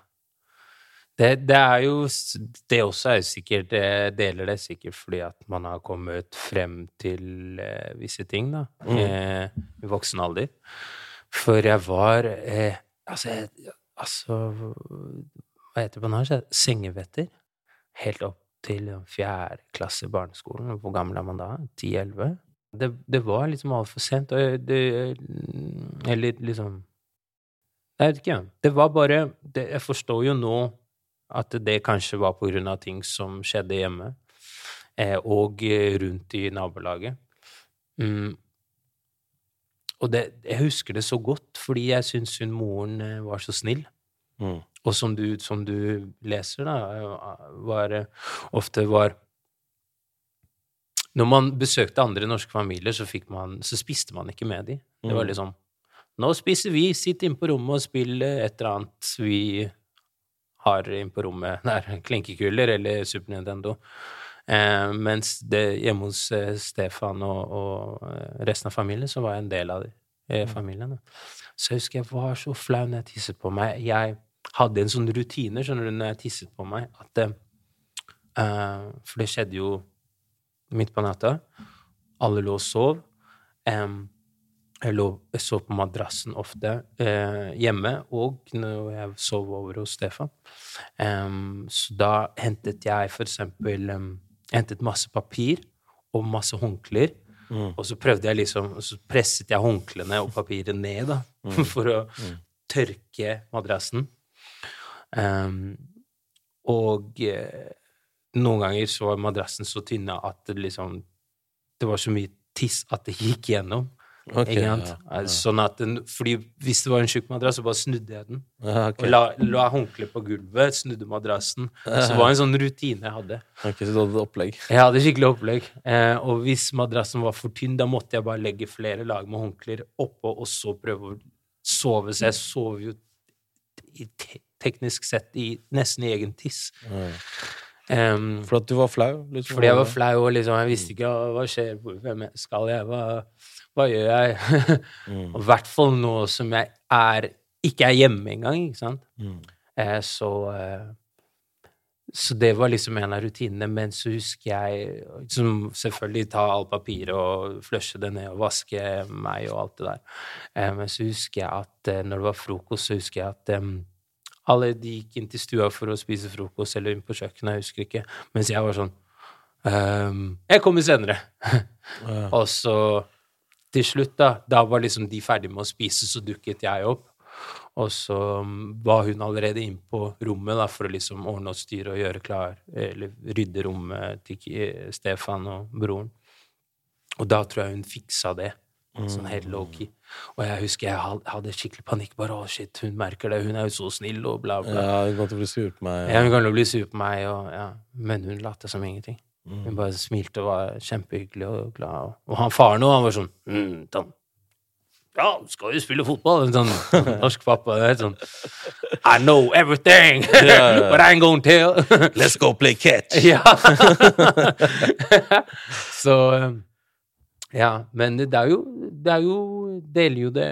Det, det er jo Det også er jo sikkert Jeg deler det sikkert fordi at man har kommet frem til eh, visse ting, da, eh, i voksen alder. For jeg var eh, Altså, jeg, altså Hva heter det på norsk? Sengevetter. Helt opp til fjerde klasse barneskolen. Hvor gammel er man da? 10-11? Det, det var liksom altfor sent. Og det Eller liksom jeg vet ikke. Det var bare det, Jeg forstår jo nå at det kanskje var på grunn av ting som skjedde hjemme, eh, og rundt i nabolaget. Mm. Og det, jeg husker det så godt, fordi jeg syns hun moren eh, var så snill. Mm. Og som du, som du leser, da, eh, var eh, ofte var Når man besøkte andre norske familier, så, fikk man, så spiste man ikke med dem. Det var Mm. liksom Nå spiser vi, sitt inn på rommet og spill et eller annet vi har inn på rommet. <laughs> Det er klinkekuler eller Super Nintendo. Eh, mens det hjemme hos eh, Stefan og, og eh, resten av familien, så var jeg en del av det, eh, familien. Da. Så jeg husker jeg var så flau når jeg tisset på meg. Jeg hadde en sånn rutine, skjønner du, når jeg tisset på meg, at eh, For det skjedde jo midt på natta. Alle lå og sov. Um, jeg, lå, jeg sov på madrassen ofte uh, hjemme, og når jeg sov over hos Stefan. Um, så da hentet jeg for eksempel um, hentet masse papir og masse håndklær. Og så prøvde jeg liksom, så presset jeg håndklærne og papiret ned da, <laughs> for å tørke madrassen. Um, og eh, noen ganger så var madrassen så tynne at det liksom Det var så mye tiss at det gikk gjennom. Okay, ja, ja. Sånn at den, fordi hvis det var en tjukk madrass, så bare snudde jeg den. Ja, okay. Og la, la håndkleet på gulvet, snudde madrassen. Så det var en sånn rutine jeg hadde. <laughs> Okay, så du hadde opplegg. Jeg hadde skikkelig opplegg. Eh, og hvis madrassen var for tynn, da måtte jeg bare legge flere lag med håndklær oppå, og så prøve å sove. Så jeg sov jo te teknisk sett i, nesten i egen tiss. Em, For at du var flau? Liksom. fordi jeg var flau, og liksom, jeg visste ikke hva, skjer, hvem jeg- skal jeg, hva, hva gjør jeg? <laughs> og i hvert fall nå som jeg er, ikke er hjemme engang, ikke sant? Eh, så, eh, så det var liksom en av rutinene, men så husker jeg liksom, selvfølgelig ta all papiret og flushe det ned og vaske meg og alt det der. Eh, men så husker jeg at eh, når det var frokost, så husker jeg at alle de gikk inn til stua for å spise frokost, eller inn på kjøkkenet, jeg husker ikke, mens jeg var sånn ehm, Jeg kommer senere. <laughs> og så til slutt, da, da var liksom de ferdige med å spise, så dukket jeg opp. Og så um, var hun allerede inn på rommet da, for å liksom ordne og styre og gjøre klar, eller rydde rommet til Stefan og broren. Og da tror jeg hun fiksa det. Sånn helt low-key. Og jeg husker jeg hadde skikkelig panikk. Bare å, shit, hun merker det. Hun er jo så snill, og bla, bla. Ja, kan måtte bli sur på meg. Ja, hun kan bli sur på meg, og, ja. men hun lot som ingenting. Hun bare smilte og var kjempehyggelig og glad. Og, han faren òg, han var sånn mm, sånn, Ja, skal jo spille fotball? En sånn norsk pappa. Det er sånn I know everything, <laughs> but I ain't gonna tell. Let's go play catch! <laughs> ja. <laughs> Så Ja, men det er jo Det er jo Deler jo det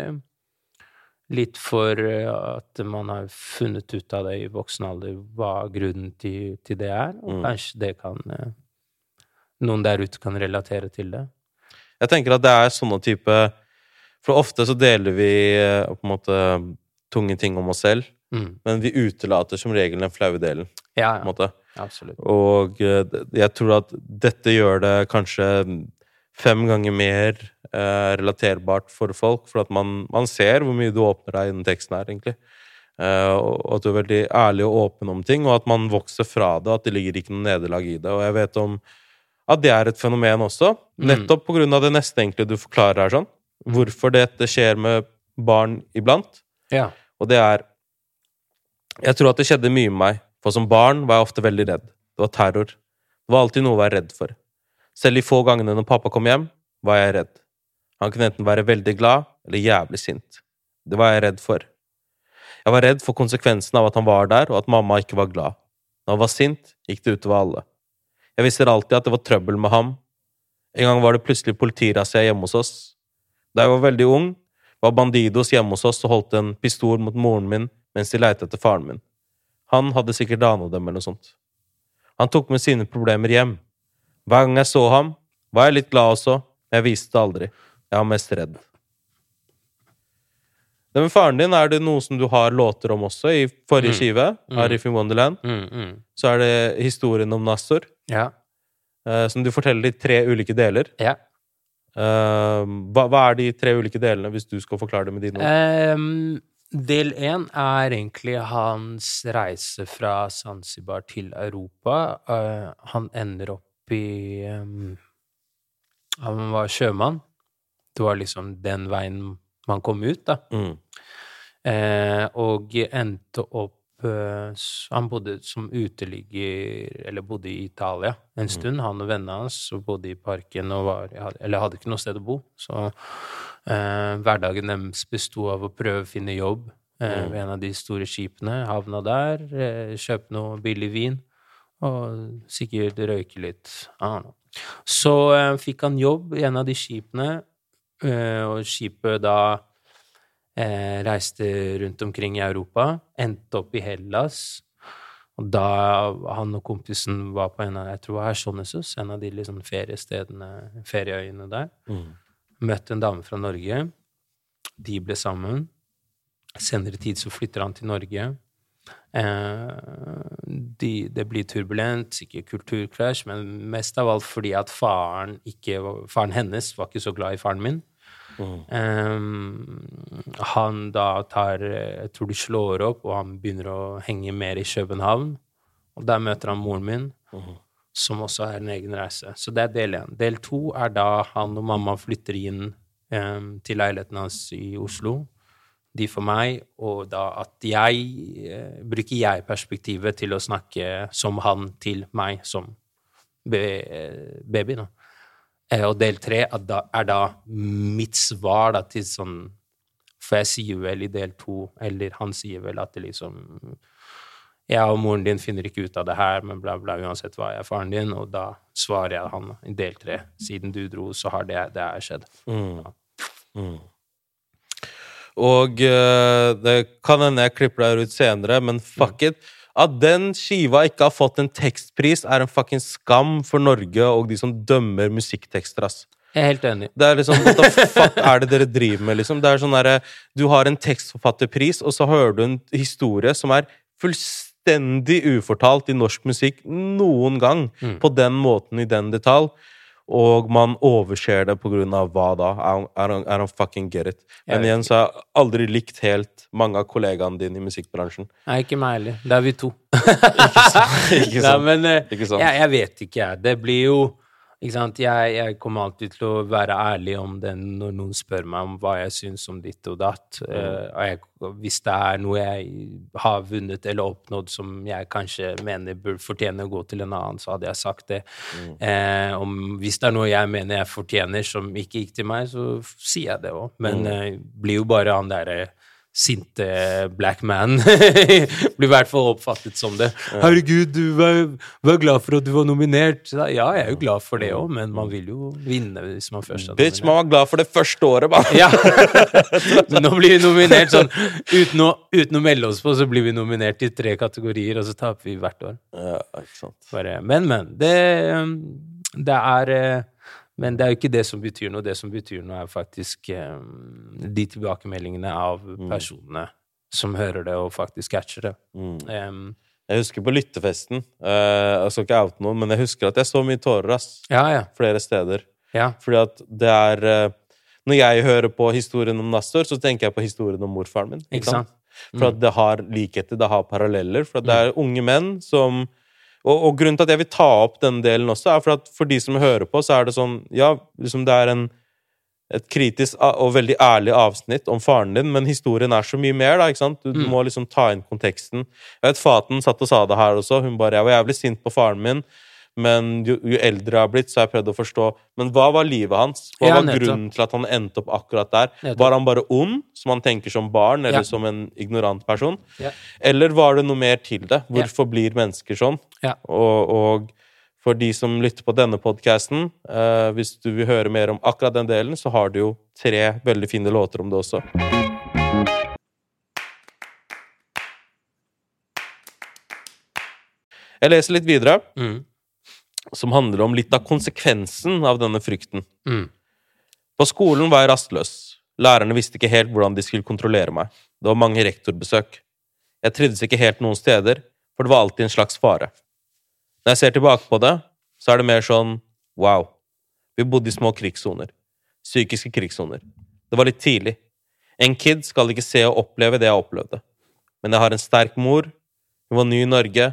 litt for uh, at man har funnet ut av det i voksen alder, hva grunnen til, til det er, og kanskje det kan uh, Noen der ute kan relatere til det. Jeg tenker at det er sånne type For ofte så deler vi eh, på en måte tunge ting om oss selv, Mm. men vi utelater som regel den flaue delen. Ja, måte. absolutt. Og eh, jeg tror at dette gjør det kanskje fem ganger mer eh, relaterbart for folk, for at man, man ser hvor mye du åpner deg i den teksten her, egentlig. Eh, og at du er veldig ærlig og åpen om ting, og at man vokser fra det, og at det ligger ikke noe nederlag i det. Og jeg vet om at det er et fenomen også, nettopp på grunn av det neste egentlig du forklarer her, sånn. Hvorfor dette skjer med barn iblant. Ja. Og det er Jeg tror at det skjedde mye med meg, for som barn var jeg ofte veldig redd. Det var terror. Det var alltid noe å være redd for. Selv de få gangene når pappa kom hjem, var jeg redd. Han kunne enten være veldig glad eller jævlig sint. Det var jeg redd for. Jeg var redd for konsekvensen av at han var der, og at mamma ikke var glad. Når han var sint, gikk det utover alle. Jeg visste alltid at det var trøbbel med ham. En gang var det plutselig politirazzia hjemme hos oss. Da jeg var veldig ung, var Bandidos hjemme hos oss og holdt en pistol mot moren min mens de leita etter faren min. Han hadde sikkert rana dem eller noe sånt. Han tok med sine problemer hjem. Hver gang jeg så ham, var jeg litt glad også, men jeg viste det aldri. Jeg var mest redd. Det med faren din er det noe som du har låter om også. I forrige skive, Arif in Wonderland, Mm, mm. så er det historien om Nassor, Ja. eh, som du forteller i tre ulike deler. ja. Eh, hva, hva er de tre ulike delene, hvis du skal forklare det med dine ord? Um, del én er egentlig hans reise fra Zanzibar til Europa. Uh, han ender opp i um, Han var sjømann. Det var liksom den veien man kom ut, da. Mm. Eh, og endte opp eh, Han bodde som uteligger, eller bodde i Italia en stund, han og vennene hans, bodde i parken og var Eller hadde ikke noe sted å bo. Så eh, hverdagen deres besto av å prøve å finne jobb eh, ved en av de store skipene. Havna der, eh, kjøpe noe billig vin, og sikkert røyke litt. Så eh, fikk han jobb i en av de skipene, eh, og skipet da eh, reiste rundt omkring i Europa, endte opp i Hellas. Og da han og kompisen var på en av jeg tror det var Hersonisus, en av de liksom feriestedene, ferieøyene der, møtte en dame fra Norge. De ble sammen. Senere tid så flytter han til Norge. Eh, de, det blir turbulent, sikkert kulturkrasj, men mest av alt fordi at faren, ikke, faren hennes var ikke så glad i faren min. Eh, han da tar Jeg tror de slår opp, og han begynner å henge mer i København. Og der møter han moren min. som også er en egen reise. Så det er del én. Del to er da han og mamma flytter inn eh, til leiligheten hans i Oslo. De for meg, og da at jeg eh, bruker jeg-perspektivet til å snakke som han til meg som be eh, baby. Da. Eh, og del tre da, er da mitt svar da, til sånn For jeg sier vel i del to, eller han sier vel at det liksom jeg og moren din finner ikke ut av det her, men bla, bla, uansett hva jeg er faren din, og da svarer jeg han i del tre. Siden du dro, så har det, det skjedd. Mm. Og uh, det kan hende jeg klipper deg ut senere, men fuck it. At den skiva ikke har fått en tekstpris, er en fucking skam for Norge og de som dømmer musikktekster, ass. Jeg er helt enig. Det er liksom, What the fuck er det dere driver med, liksom? Det er sånn derre Du har en tekstforfatterpris, og så hører du en historie som er fullstendig ufortalt i norsk musikk noen gang. Mm. På den måten, i den detalj. Og man overser det på grunn av hva da? I don't, I don't, fucking get it. Men igjen så har jeg aldri likt helt mange av kollegaene dine i musikkbransjen. Nei, ikke meg heller. Det er vi to. <laughs> <laughs> Ikke Nei, sant? men eh, Ikke sant? jeg, jeg vet ikke, jeg. Det blir jo ikke sant? Jeg, jeg kommer alltid til å være ærlig om det når noen spør meg om hva jeg syns om ditt og datt. Mm. Uh, jeg, hvis det er noe jeg har vunnet eller oppnådd som jeg kanskje mener burde fortjene å gå til en annen, så hadde jeg sagt det. Mm. Uh, om, hvis det er noe jeg mener jeg fortjener som ikke gikk til meg, så sier jeg det òg. Men Mm. Uh, blir jo bare han derre sinte black man. <laughs> Blir i hvert fall oppfattet som det. 'Herregud, du var, var glad for at du var nominert.' Da, Ja, jeg er jo glad for det òg, men man vil jo vinne hvis man først er Bitch, man var glad for det første året, bare. Ja! <laughs> Nå blir vi nominert sånn uten å, uten å melde oss på, så blir vi nominert i tre kategorier, og så taper vi hvert år. Ja, ikke sant. Bare, men, men. Det, det er eh, Men det er jo ikke det som betyr noe. Det som betyr noe, er faktisk um, de tilbakemeldingene av personene som hører det, og faktisk catcher det. Mm. Um, Jeg husker på lyttefesten uh, Jeg skal ikke oute noen, men jeg husker at jeg så mye tårer, ass. ja, ja. Flere steder. Ja. Fordi at det er uh, Når jeg hører på historien om Nastor, så tenker jeg på historien om morfaren min. Ikke sant? For at det har likheter, det har paralleller. For at det er unge menn som og, og grunnen til at jeg vil ta opp denne delen også, er for at for de som hører på, så er det sånn Ja, liksom det er en et kritisk og veldig ærlig avsnitt om faren din, men historien er så mye mer, da, ikke sant? Du, du må liksom ta inn konteksten. Jeg vet Faten satt og sa det her også. Hun bare 'Jeg var jævlig sint på faren min', men jo, jo eldre jeg har blitt, så har jeg prøvd å forstå Men hva var livet hans? Hva Ja, var grunnen til at han endte opp akkurat der? Nettopp. Var han bare ond, som han tenker som barn, eller Ja. som en ignorant person? Ja. Eller var det noe mer til det? Hvorfor blir mennesker sånn? Ja. Og, og for de som lytter på denne podkasten, eh, hvis du vil høre mer om akkurat den delen, så har du jo tre veldig fine låter om det også. Jeg leser litt videre, Mm. Som handler om litt av konsekvensen av denne frykten. Mm. På skolen var jeg rastløs. Lærerne visste ikke helt hvordan de skulle kontrollere meg. Det var mange rektorbesøk. Jeg trivdes ikke helt noen steder, for det var alltid en slags fare. Når jeg ser tilbake på det, så er det mer sånn wow. Vi bodde i små krigssoner. Psykiske krigssoner. Det var litt tidlig. En kid skal ikke se og oppleve det jeg opplevde. Men jeg har en sterk mor. Hun var ny i Norge,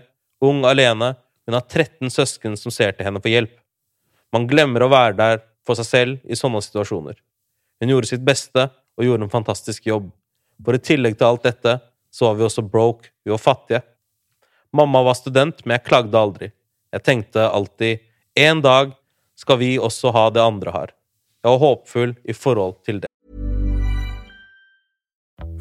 ung, alene. Hun har 13 søsken som ser til henne for hjelp. Man glemmer å være der for seg selv i sånne situasjoner. Hun gjorde sitt beste og gjorde en fantastisk jobb. For i tillegg til alt dette, så var vi også broke, vi var fattige. Mamma var student, men jeg klagde aldri. Jeg tenkte alltid en dag skal vi også ha det andre har. Jeg var håpfull i forhold til det.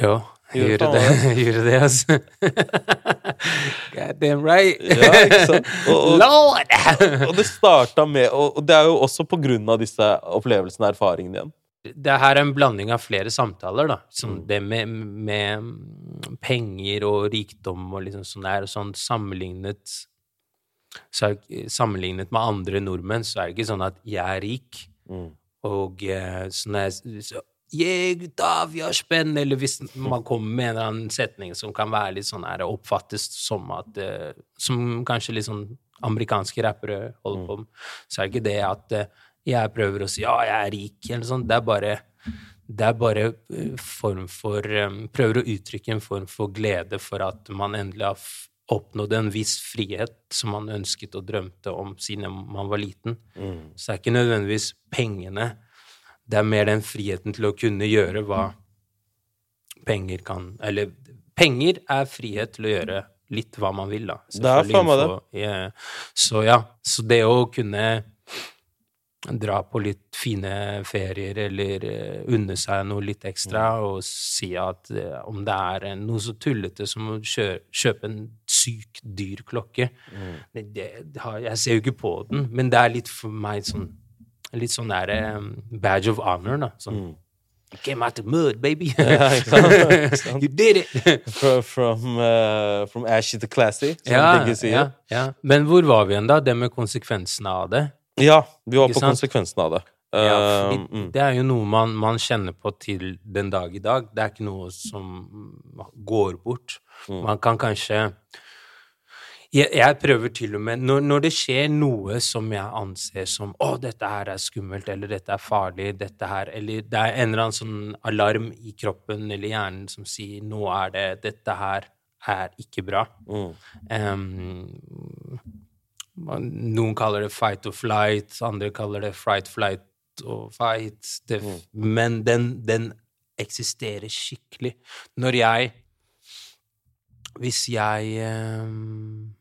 Jo, jeg Gjorde det, jeg <laughs> gjorde det altså. God damn right. Ja, ikke sant? Og, Lord! <laughs> og det starta med Og det er jo også på grunn av disse opplevelsene og erfaringene igjen. det her er en blanding av flere samtaler, da. Mm. Sånn det med, med penger og rikdom og liksom sånn der, og sånn sammenlignet så Sammenlignet med andre nordmenn, så er det ikke sånn at jeg er rik, Mm. og eh, sånn er så, Yeah, vi har spenn! Eller hvis man kommer med en eller annen setning som kan være litt sånn her, oppfattes som at eh, Som kanskje litt sånn amerikanske rappere holder på med, så er det ikke det at eh, jeg prøver å si ja, jeg er rik, eller sånn. Det er bare det er bare eh, form for Prøver å uttrykke en form for glede for at man endelig har oppnådd en viss frihet som man ønsket og drømte om siden man var liten. Så det er ikke nødvendigvis pengene. Det er mer den friheten til å kunne gjøre hva penger kan Eller penger er frihet til å gjøre litt hva man vil, da. Det er faen meg det. Så ja, så det å kunne dra på litt fine ferier eller eh, unne seg noe litt ekstra Mm. og si at eh, om det er noe så tullete som å kjøpe en sykt dyr klokke Mm. det, det Jeg ser jo ikke på den, men det er litt for meg sånn Litt sånn der eh, badge of honor, da. Sånn You came out the mud, baby! <laughs> Mm. <laughs> You did it! <laughs> From, from, uh, from ashy to classy, som ja, sier. ja, ja. Men hvor var vi igjen, da? Det med konsekvensene av det? Ja, vi var på sant? konsekvensen av det. Ja, fordi mm. Det er jo noe man, man kjenner på til den dag i dag. Det er ikke noe som går bort. Mm. Man kan kanskje jeg, jeg prøver til og med når, når det skjer noe som jeg anser som 'Å, dette her er skummelt', eller 'dette er farlig', dette her Eller det er en eller annen sånn alarm i kroppen eller hjernen som sier 'Nå er det Dette her er ikke bra'. Mm. Um, man- noen kaller det fight or flight, andre kaller det fright, flight og fight. Det, Men den, den eksisterer skikkelig. Når jeg Hvis jeg em,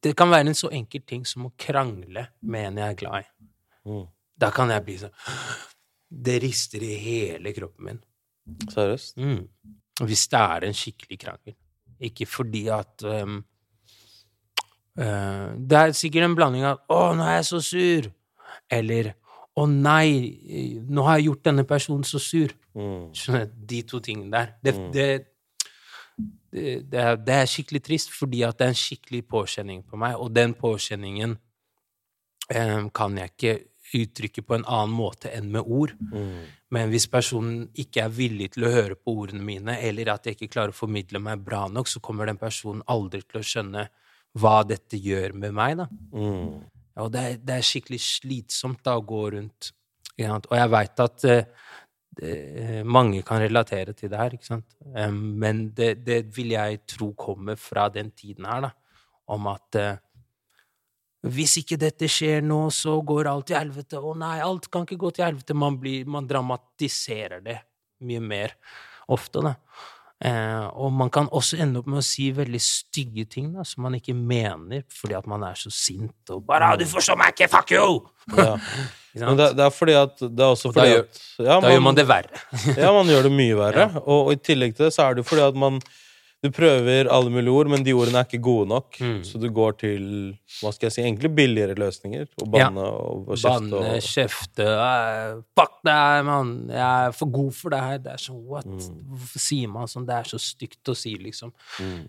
Det kan være en så enkel ting som å krangle med en jeg er glad i. Mm. Da kan jeg bli sånn Det rister i hele kroppen min. Seriøst? Mm. Hvis det er en skikkelig krangel. Ikke fordi at um, uh, Det er sikkert en blanding av 'Å, nå er jeg så sur', eller 'Å nei, nå har jeg gjort denne personen så sur'. Mm. Skjønner? De to tingene der. Det, det, det, det, er, det er skikkelig trist, fordi at det er en skikkelig påkjenning på meg, og den påkjenningen eh, kan jeg ikke uttrykke på en annen måte enn med ord. Men hvis personen ikke er villig til å høre på ordene mine, eller at jeg ikke klarer å formidle meg bra nok, så kommer den personen aldri til å skjønne hva dette gjør med meg, da. Mm. Og det er, det er skikkelig slitsomt da å gå rundt. Og jeg veit at eh, det, mange kan relatere til det her, ikke sant. Men det, det vil jeg tro kommer fra den tiden her, da. Om at eh, hvis ikke dette skjer nå, så går alt til helvete. Å nei, alt kan ikke gå til helvete. Man, blir, man dramatiserer det mye mer ofte, da. Eh, og man kan også ende opp med å si veldig stygge ting da, som man ikke mener, fordi at man er så sint og bare «Ah, 'Du forstår meg ikke! Fuck you!' Ja. <laughs> Men det, det er fordi at Det er også fordi da gjør- at ja, da gjør man det verre. <laughs> ja, man gjør det mye verre. <laughs> Og, og i tillegg til det så er det jo fordi at man Du prøver alle mulige ord, men de ordene er ikke gode nok. Mm. Så du går til hva skal jeg si, egentlig billigere løsninger. Å banne og, og kjefte. Banne, Og, kjefte eh, Fuck deg, mann! Jeg er for god for det her. Det er sånn, what? Mm. Hvorfor sier man sånn? Det er så stygt å si, liksom.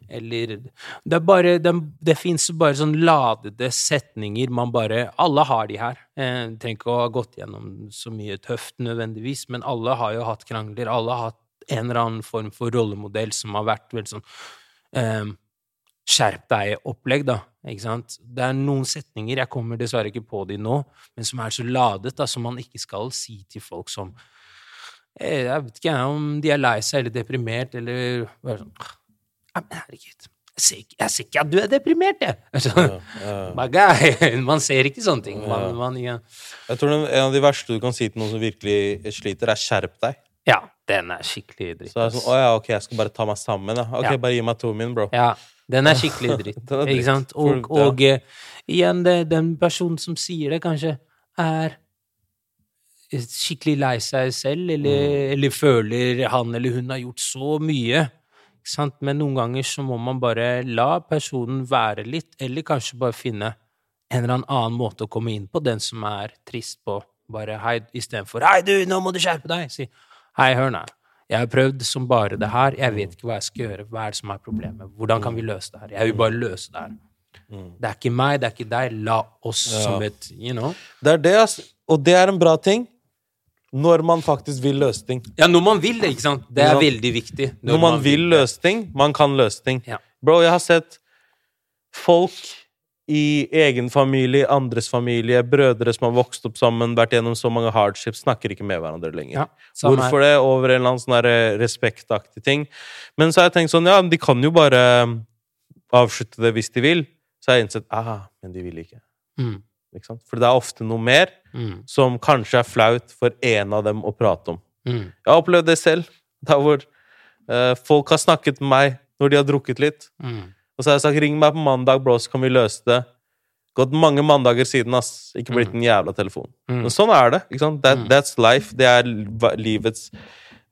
Eller Det er bare Det, det fins bare sånn ladede setninger man bare Alle har de her. Eh, trenger ikke å ha gått gjennom så mye tøft nødvendigvis, men alle har jo hatt krangler. Alle har hatt en eller annen form for rollemodell som har vært veldig sånn eh, skjerp deg-opplegg, da. Ikke sant? Det er noen setninger, jeg kommer dessverre ikke på de nå, men som er så ladet, da, som man ikke skal si til folk som eh, Jeg vet ikke om de er lei seg eller deprimert, eller bare sånn «Ja, men Herregud, jeg ser, ikke, jeg ser ikke at du er deprimert, jeg! <laughs> Ja, ja, ja. <laughs> Man ser ikke sånne ting. Man, man, jeg tror den, En av de verste du kan si til noen som virkelig sliter, er 'skjerp deg'. ja, den er skikkelig dritt. Så det er sånn. Å ja, ok, jeg skal bare ta meg sammen. da. Ok, Ja. bare gi meg to min, bro. Ja, den er skikkelig <laughs> dritt. Den er dritt. Ikke sant? Og, For- ja. og eh, igjen, det, den personen som sier det, kanskje er skikkelig lei seg selv, eller, Mm. eller føler han eller hun har gjort så mye. Ikke sant? Men noen ganger så må man bare la personen være litt, eller kanskje bare finne en eller annen måte å komme inn på, den som er trist på. Bare hei, istedenfor 'hei, du, nå må du skjerpe deg'. Si 'hei, hør nå'. Jeg har prøvd som bare det her. Jeg vet ikke hva jeg skal gjøre. Hva er det som er problemet? Hvordan kan vi løse det her? Jeg vil bare løse det her. Det er ikke meg, det er ikke deg. La oss som et You know? Det er det, altså. Og det er en bra ting. Når man faktisk vil løse ting. Ja, når man vil det, ikke sant? Det er veldig viktig. Når man vil løse ting, man kan løse ting. Ja. Bro, jeg har sett folk i egen familie, andres familie, brødre som har vokst opp sammen, vært gjennom så mange hardships, snakker ikke med hverandre lenger. Ja. Hvorfor det? Over en eller annen sånn der respektaktig ting. Men så har jeg tenkt sånn, ja, de kan jo bare avslutte det hvis de vil. Så har jeg innsett, ah, men de vil ikke. Mm. ikke? For det er ofte noe mer Mm. som kanskje er flaut for en av dem å prate om. Mm. Jeg har opplevd det selv, der hvor uh, folk har snakket med meg når de har drukket litt. Mm. Og så har jeg sagt 'ring meg på mandag, bro, så kan vi løse det'. Gått mange mandager siden, ass. Ikke blitt en jævla telefon. Mm. Men sånn er det. ikke sant? That, That's life. Det er livets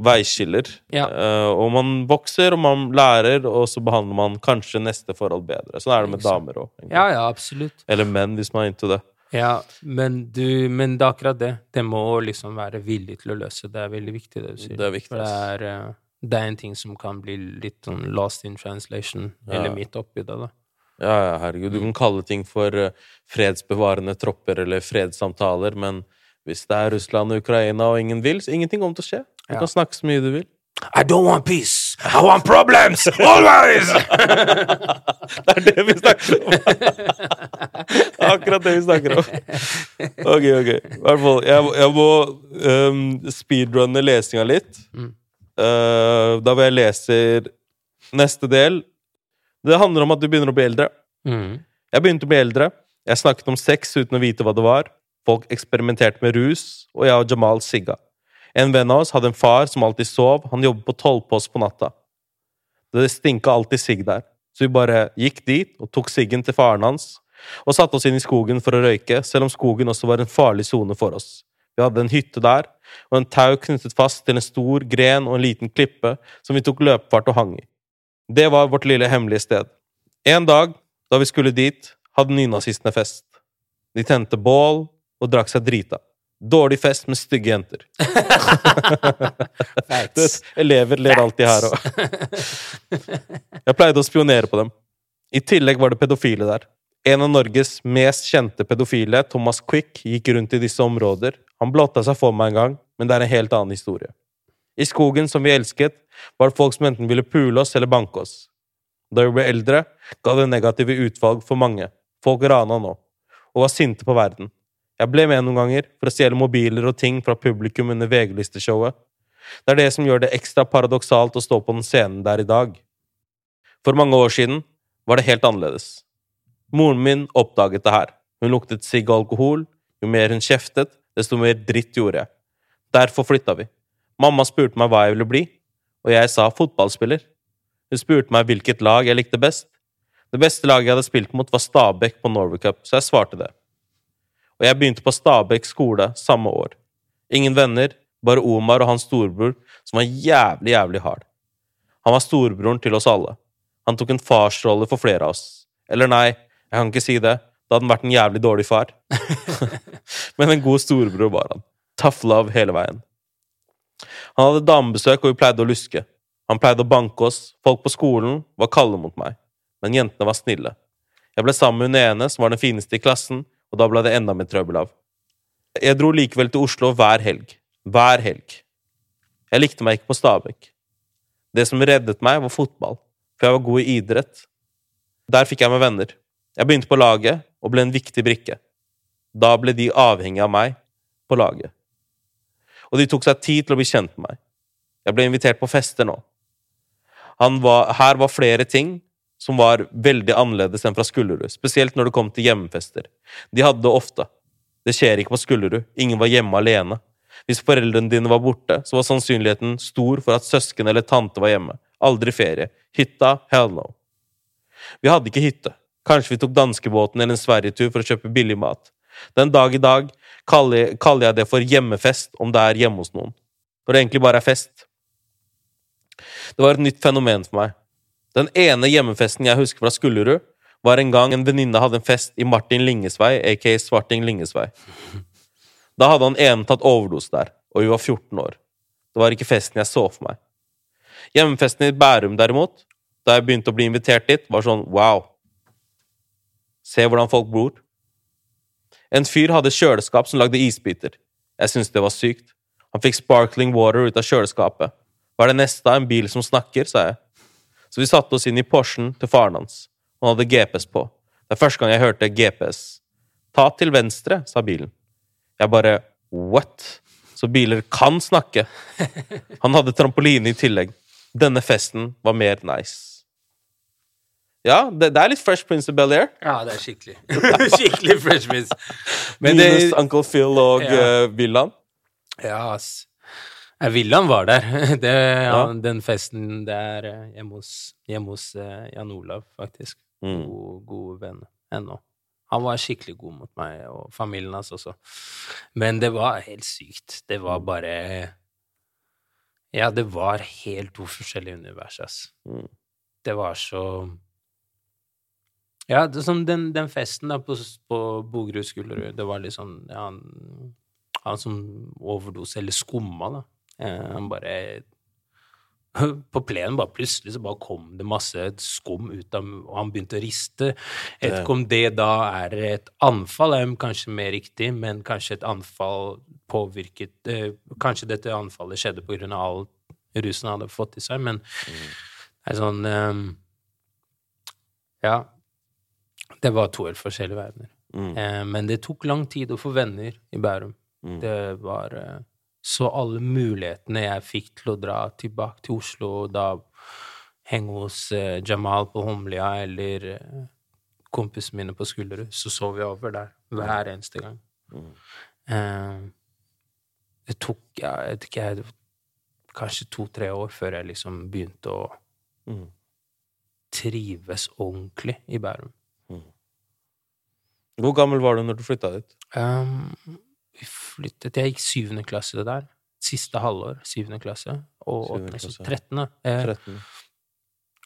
veiskiller. Ja. Uh, og man vokser, og man lærer, og så behandler man kanskje neste forhold bedre. Sånn er det med damer òg. Ja, ja, absolutt. Eller menn, hvis man er into det. Ja, men, du, men det er akkurat det. Det må liksom være villig til å løse. Det er veldig viktig, det du sier. Det er viktig, For det er, eh, det er en ting som kan bli litt sånn lost in translation, eller midt oppi det, da. Ja, ja, herregud. Du kan kalle ting for eh, fredsbevarende tropper eller fredssamtaler, men hvis det er Russland og Ukraina og ingen vil, så ingenting kommer til å skje. Du Ja. kan snakke så mye du vil. I don't want peace! I want problems! Always! <laughs> Det er det vi snakker om! Akkurat det vi snakker om. Ok, ok. I hvert fall, jeg, jeg må um, speedrunne lesinga litt. Mm. Eh, da hvor jeg leser neste del. Det handler om at du begynner å bli eldre. Mm. Jeg begynte å bli eldre. Jeg snakket om sex uten å vite hva det var. Folk eksperimenterte med rus, og jeg og Jamal sigga. En venn av oss hadde en far som alltid sov. Han jobbet på tollpost på natta. Det stinka alltid sigg der, så vi bare gikk dit og tok siggen til faren hans og satte oss inn i skogen for å røyke, selv om skogen også var en farlig sone for oss. Vi hadde en hytte der, og en tau knyttet fast til en stor gren og en liten klippe som vi tok løpefart og hang i. Det var vårt lille hemmelige sted. En dag, da vi skulle dit, hadde nynazistene fest. De tente bål og drakk seg drita. Dårlig fest med stygge jenter. <laughs> Facts. elever ler alltid her òg. <laughs> Jeg pleide å spionere på dem. I tillegg var det pedofile der. En av Norges mest kjente pedofile, Thomas Quick, gikk rundt i disse områder. Han blotta seg for meg en gang, men det er en helt annen historie. I skogen som vi elsket, var det folk som enten ville pule oss eller banke oss. Da vi ble eldre, ga det negative utvalg for mange. Folk rana nå, og var sinte på verden. Jeg ble med noen ganger for å stjele mobiler og ting fra publikum under VG-listeshowet. Det er det som gjør det ekstra paradoksalt å stå på den scenen der i dag. For mange år siden var det helt annerledes. Moren min oppdaget det her. Hun luktet sigg og alkohol. Jo mer hun kjeftet, desto mer dritt gjorde jeg. Derfor flytta vi. Mamma spurte meg hva jeg ville bli, og jeg sa fotballspiller. Hun spurte meg hvilket lag jeg likte best. Det beste laget jeg hadde spilt mot, var Stabæk på Norway Cup, så jeg svarte det. Og jeg begynte på Stabæk skole samme år. Ingen venner, bare Omar og hans storebror, som var jævlig, jævlig hard. Han var storebroren til oss alle. Han tok en farsrolle for flere av oss. Eller nei, jeg kan ikke si det. Da hadde han vært en jævlig dårlig far. <laughs> Men en god storebror var han. Tough love hele veien. Han hadde damebesøk, og vi pleide å luske. Han pleide å banke oss. Folk på skolen var kalde mot meg. Men jentene var snille. Jeg ble sammen med hun ene, som var den fineste i klassen, og da ble det enda mer trøbbel av. Jeg dro likevel til Oslo hver helg. Hver helg. Jeg likte meg ikke på Stabekk. Det som reddet meg, var fotball, for jeg var god i idrett. Der fikk jeg meg venner. Jeg begynte på laget og ble en viktig brikke. Da ble de avhengig av meg på laget. Og de tok seg tid til å bli kjent med meg. Jeg ble invitert på fester nå. Var, her var flere ting som var veldig annerledes enn fra Skullerud, spesielt når det kom til hjemmefester. De hadde det ofte. Det skjer ikke på Skullerud. Ingen var hjemme alene. Hvis foreldrene dine var borte, så var sannsynligheten stor for at søsken eller tante var hjemme. Aldri ferie. Hytta? Hell no. Vi hadde ikke hytte. Kanskje vi tok danskebåten eller en Sverigetur for å kjøpe billig mat. Den dag i dag kaller jeg det for hjemmefest om det er hjemme hos noen. Når det egentlig bare er fest. Det var et nytt fenomen for meg. Den ene hjemmefesten jeg husker fra Skullerud, var en gang en venninne hadde en fest i Martin Lingesvei, aka Svarting Lingesvei. Da hadde han ene tatt overdose der, og vi var 14 år. Det var ikke festen jeg så for meg. Hjemmefesten i Bærum, derimot, da jeg begynte å bli invitert dit, var sånn wow. Se hvordan folk bor. En fyr hadde kjøleskap som lagde isbiter. Jeg syntes det var sykt. Han fikk sparkling water ut av kjøleskapet. Hva er det neste? av En bil som snakker, sa jeg. Så vi satte oss inn i Porschen til faren hans. Han hadde GPS på. Det er første gang jeg hørte GPS. Ta til venstre, sa bilen. Jeg bare what? Så biler kan snakke. <laughs> Han hadde trampoline i tillegg. Denne festen var mer nice. Ja, det, det er litt Fresh Prince of Bel-Air. Ja, det er skikkelig. <laughs> skikkelig Fresh Prince. Men det, Minus Uncle Phil og ja. uh, Villaen. Ja, ass. Ja, Villaen var der. <laughs> Det, ja. Den festen der eh, hjemme hos, hjemme hos uh, Jan Olav, faktisk. Mm. God, god venn ennå. Han var skikkelig god mot meg, og familien hans også. Men det var helt sykt. Det var bare Ja, det var helt to forskjellige univers, ass. Mm. Det var så Ja, det, som den, den, festen da på, på Bogerud Skullerud, det var sånn ja, han, han som overdose, eller skumma, da. Eh, han bare <laughs> på plenen bare plutselig så bare kom det masse skum ut av Og han begynte å riste. Jeg vet ikke om det da er et anfall, er kanskje mer riktig, men kanskje et anfall påvirket eh, Kanskje dette anfallet skjedde på grunn av all rusen han hadde fått i seg, men mm. det er sånn eh, Ja. Det var to helt forskjellige verdener. Mm. Eh, men det tok lang tid å få venner i Bærum. Mm. Det var eh, så alle mulighetene jeg fikk til å dra tilbake til Oslo, og da henge hos eh, Jamal på Humlia eller eh, kompisene mine på Skullerud, så sov vi over der hver eneste gang. Mm. Eh, det tok ja, jeg vet ikke, kanskje to-tre år før jeg liksom begynte å mm. trives ordentlig i Bærum. Hvor gammel var du når du flytta dit? Um, vi flyttet Jeg gikk syvende klasse der. Siste halvår, syvende klasse. Og åttende, så 13. Eh, 13.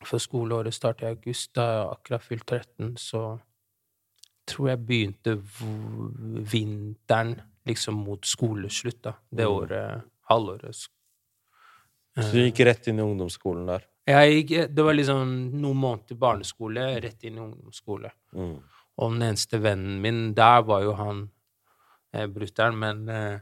For skoleåret startet i august. Da jeg akkurat fylt 13, så tror jeg begynte vinteren liksom mot skoleslutt, da. Det mm. året, halvåret. Så du gikk rett inn i ungdomsskolen der? Jeg gikk, det var liksom noen måneder barneskole, rett inn i ungdomsskole. Mm. Og den eneste vennen min der var jo han eh, brutter'n, men eh,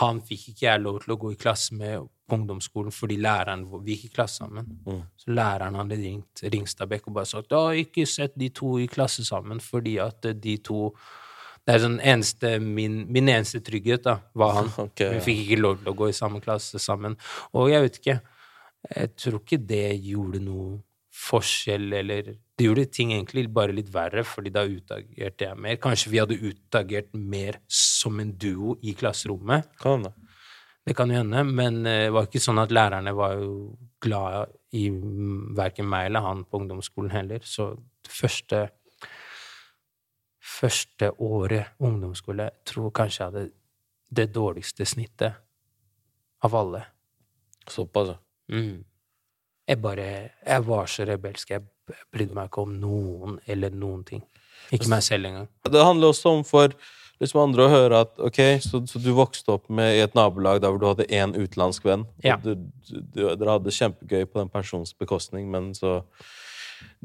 han fikk ikke jeg lov til å gå i klasse med på ungdomsskolen fordi læreren Vi gikk i klasse sammen. Mm. Så læreren hadde ringt Ringstadbekk og bare sagt har ikke sett de to i klasse sammen fordi at eh, de to det er sånn eneste, min, min, eneste trygghet da, var han. <laughs> Okay, Vi fikk ikke lov til å gå i samme klasse sammen. Og jeg vet ikke Jeg tror ikke det gjorde noe forskjell, eller Det gjorde ting egentlig bare litt verre, fordi da utagerte jeg mer. Kanskje vi hadde utagert mer som en duo i klasserommet. Kan det. Det kan jo hende, men eh, det var ikke sånn at lærerne var jo glad i verken meg eller han på ungdomsskolen heller. Så det første Første året ungdomsskole jeg tror kanskje jeg hadde det dårligste snittet av alle. Såpass, ja. Mm. Jeg bare Jeg var så rebelsk. Jeg brydde meg ikke om noen eller noen ting. Ikke meg selv engang. Det handler også om for liksom andre å høre at ok, så, så du vokste opp med, i et nabolag der hvor du hadde én utenlandsk venn. Ja. Du, du, du, dere hadde kjempegøy på den persons bekostning, men så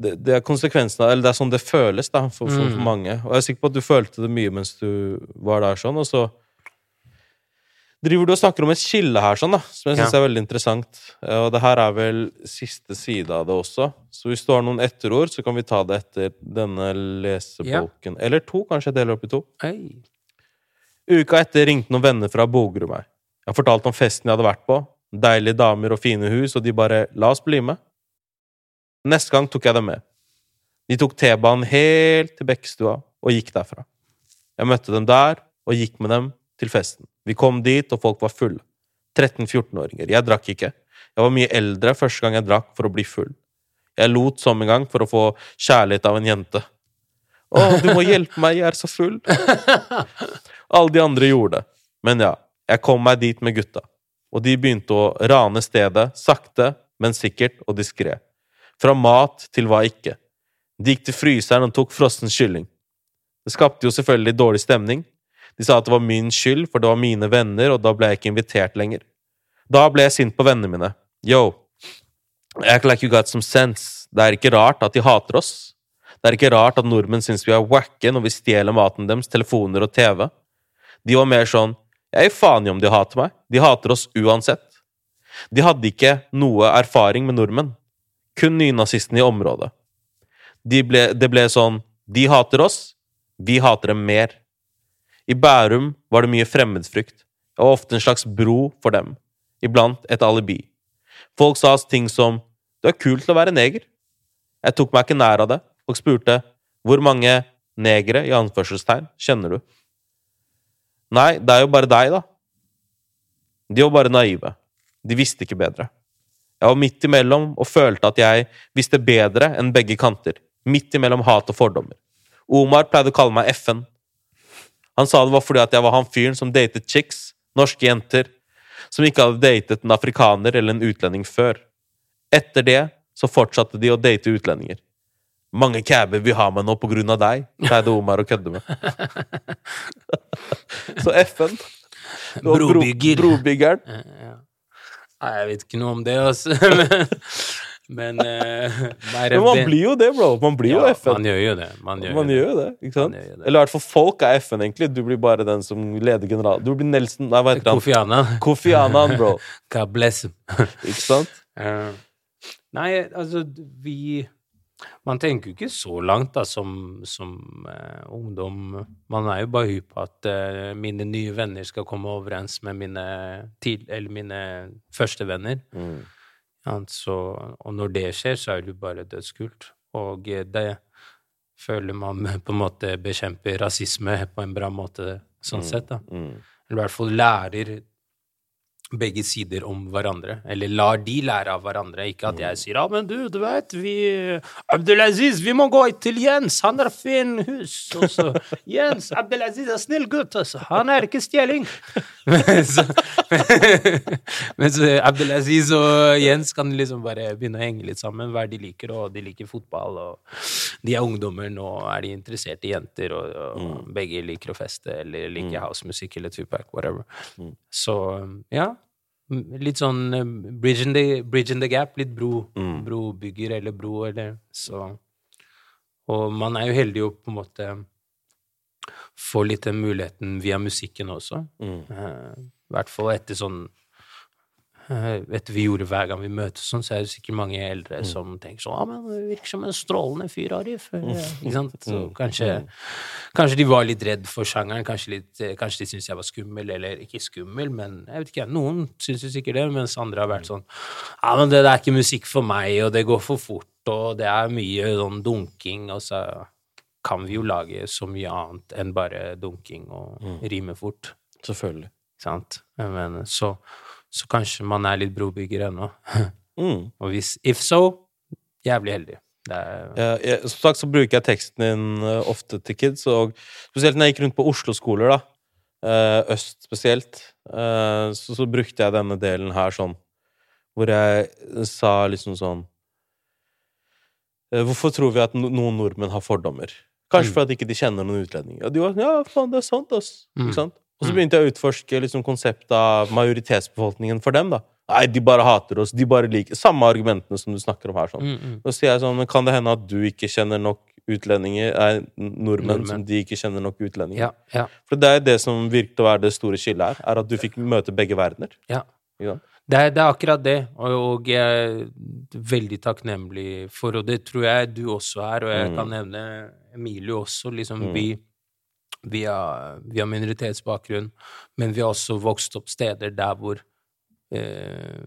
det, det er konsekvensene, eller det er sånn det føles da, for, for, for Mm. mange. Og jeg er sikker på at du følte det mye mens du var der sånn, og så driver du og snakker om et skille her, sånn da, som jeg syns Ja. er veldig interessant. Eh, Og det her er vel siste side av det også. Så hvis du har noen etterord, så kan vi ta det etter denne lesebolken. Eller to, kanskje jeg deler opp i to. Oi. Uka etter ringte noen venner fra Bogerud meg. Jeg fortalte om festen jeg hadde vært på. Deilige damer og fine hus, og de bare 'la oss bli med'. Neste gang tok jeg dem med. De tok T-banen helt til Bekkestua og gikk derfra. Jeg møtte dem der og gikk med dem til festen. Vi kom dit, og folk var fulle. 13-14-åringer. Jeg drakk ikke. Jeg var mye eldre første gang jeg drakk for å bli full. Jeg lot som en gang for å få kjærlighet av en jente. Å, du må hjelpe meg, jeg er så full. Alle de andre gjorde det. Men ja, jeg kom meg dit med gutta. Og de begynte å rane stedet, sakte, men sikkert og diskré. Fra mat til hva ikke. De gikk til fryseren og tok frossen kylling. Det skapte jo selvfølgelig dårlig stemning. De sa at det var min skyld, for det var mine venner, og da ble jeg ikke invitert lenger. Da ble jeg sint på vennene mine. Yo, act like you got some sense. Det er ikke rart at de hater oss. Det er ikke rart at nordmenn syns vi er wacke når vi stjeler maten deres, telefoner og TV. De var mer sånn Jeg gir faen i om de hater meg. De hater oss uansett. De hadde ikke noe erfaring med nordmenn. Kun nynazistene i området. De ble, det ble sånn De hater oss. Vi hater dem mer. I Bærum var det mye fremmedfrykt. og ofte en slags bro for dem. Iblant et alibi. Folk sa ting som 'Du er kul til å være neger'. Jeg tok meg ikke nær av det, og spurte 'Hvor mange negere i anførselstegn kjenner du?' Nei, det er jo bare deg, da. De var bare naive. De visste ikke bedre. Jeg var midt imellom og følte at jeg visste bedre enn begge kanter. Midt imellom hat og fordommer. Omar pleide å kalle meg FN. Han sa det var fordi at jeg var han fyren som datet chicks, norske jenter, som ikke hadde datet en afrikaner eller en utlending før. Etter det så fortsatte de å date utlendinger. Mange caber vil ha meg nå på grunn av deg, pleide Omar å kødde med. <laughs> så FN Brobygger. Brobyggeren. Ja. Nei, jeg vet ikke noe om det, altså. <laughs> Men, eh, <laughs> Men man blir jo det, bro. Man blir jo FN. Man gjør jo det. Man gjør, Man gjør det. det, ikke sant? Gjør det. Eller i hvert fall folk er FN, egentlig. Du blir bare den som leder general... Du blir Nelson Nei, hva heter han? Kofianan. Kofianan, bro. <laughs> God bless him. <laughs> Ikke sant? Uh, nei, altså, vi Man tenker jo ikke så langt, da, som, som uh, ungdom. Man er jo bare hypp på at eh, mine nye venner skal komme overens med mine, til, eller mine første venner. Mm. Ja, så, og når det skjer, så er det jo bare dødskult. Og eh, det føler man på en måte bekjemper rasisme på en bra måte, sånn sett. da. Mm. Eller i hvert fall lærer begge sider om hverandre. Eller lar de lære av hverandre. Ikke at jeg sier 'ja, men du, du vet, vi Abdelaziz, vi må gå til Jens, han har fin hus'. Og så <laughs> 'Jens, Abdelaziz er snill gutt, altså. Han er ikke stjeling'. <laughs> mens, <laughs> Abdelaziz og Jens kan liksom bare begynne å henge litt sammen. Hva er de liker, og de liker fotball, og de er ungdommer, nå er de interessert i jenter, og, og begge liker å feste, eller liker housemusikk eller Tupac, whatever. Så ja. M- Litt sånn eh, bridge in the, bridge in the gap. Litt bro, brobygger eller bro, eller så Og man er jo heldig å på en måte få litt den muligheten via musikken også. Eh, I hvert fall etter sånn eh, Etter vi gjorde hver gang vi møtes, sånn, så er det sikkert mange eldre som tenker sånn ah, men du virker som en strålende fyr, Arif. Mm. Sant? Så kanskje, kanskje de var litt redd for sjangeren. Kanskje, litt, eh, kanskje de syntes jeg var skummel, eller ikke skummel, men jeg vet ikke. Noen syns jo sikkert det, mens andre har vært sånn Ja, men det, det er ikke musikk for meg, og det går for fort, og det er mye sånn dunking, og så kan vi jo lage så mye annet enn bare dunking og rime fort. Selvfølgelig. Sant? Men så, så kanskje man er litt brobygger ennå. <laughs> Mm. Og hvis if so, jævlig heldig. Det er, Ja, jeg, som sagt så bruker jeg teksten din eh, ofte til kids, og spesielt når jeg gikk rundt på Oslo-skoler, da, eh, øst spesielt, eh, så, så brukte jeg denne delen her sånn, hvor jeg sa liksom sånn Hvorfor tror vi at noen nordmenn har fordommer? Kanskje Mm. fordi de ikke kjenner noen utlendinger. Og de var sånn, ja, faen, det er sant, ass. Mm. Ikke sant? Og så Mm. begynte jeg å utforske liksom, konseptet av majoritetsbefolkningen for dem, da. Nei, de bare hater oss, de bare liker Samme argumentene som du snakker om her, sånn. mm, mm. Da sier jeg sånn, men kan det hende at du ikke kjenner nok utlendinger, nei, nordmenn, Nordmenn. som de ikke kjenner nok utlendinger? Ja, ja, For det er det som virket å være det store skillet her, er at du fikk møte begge verdener. ja. ja. Det er, det er akkurat det, og, og jeg er veldig takknemlig for, og det tror jeg du også er, og jeg Mm. kan nevne Emilio også, liksom Mm. vi, vi, har, vi har minoritetsbakgrunn, men vi har også vokst opp steder der hvor eh,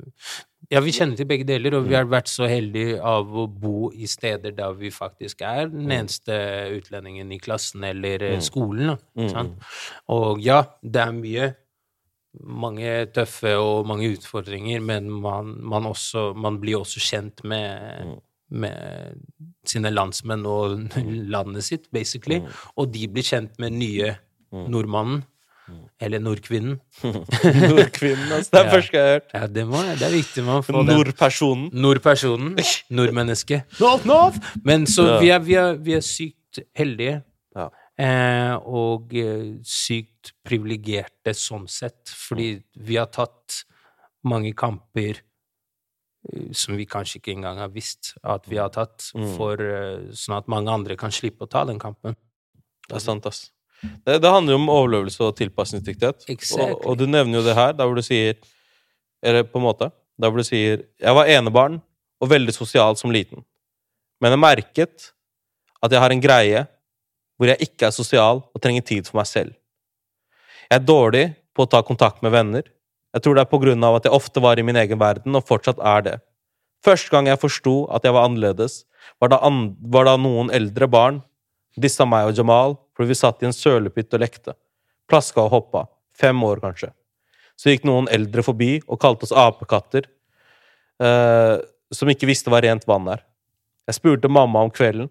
Ja, vi kjenner til begge deler, og vi har vært så heldige av å bo i steder der vi faktisk er den eneste utlendingen i klassen eller eh, skolen. Da, Mm. sant? Og ja, det er mye mange tøffe og mange utfordringer, men man, man, også, man blir også kjent med, med sine landsmenn og <laughs> landet sitt, basically. Og de blir kjent med nye nordmannen, eller nordkvinnen. <laughs> Nordkvinnen, altså. Det er Ja. første jeg har hørt. Ja, det, må, det er viktig man får. Nordpersonen. Nordpersonen. <laughs> Nordmennesket. North, north. Men så Ja. vi, er, vi, er, vi er sykt heldige. Ja. Eh, og eh, sykt privilegerte sånn sett, fordi vi har tatt mange kamper som vi kanskje ikke engang har visst at vi har tatt, Mm. for eh, sånn at mange andre kan slippe å ta den kampen. Det er sant, ass. Det, det handler jo om overlevelse og tilpasningsdyktighet. Exactly. Og, og du nevner jo det her, der hvor du sier Eller på en måte Der hvor du sier Jeg var enebarn og veldig sosial som liten. Men jeg merket at jeg har en greie hvor jeg ikke er sosial og trenger tid for meg selv. Jeg er dårlig på å ta kontakt med venner. Jeg tror det er på grunn av at jeg ofte var i min egen verden, og fortsatt er det. Første gang jeg forsto at jeg var annerledes, var da, an var da noen eldre barn dissa meg og Jamal fordi vi satt i en sølepytt og lekte. Plaska og hoppa. Fem år, kanskje. Så gikk noen eldre forbi og kalte oss apekatter, eh, som ikke visste hva rent vann er. Jeg spurte mamma om kvelden,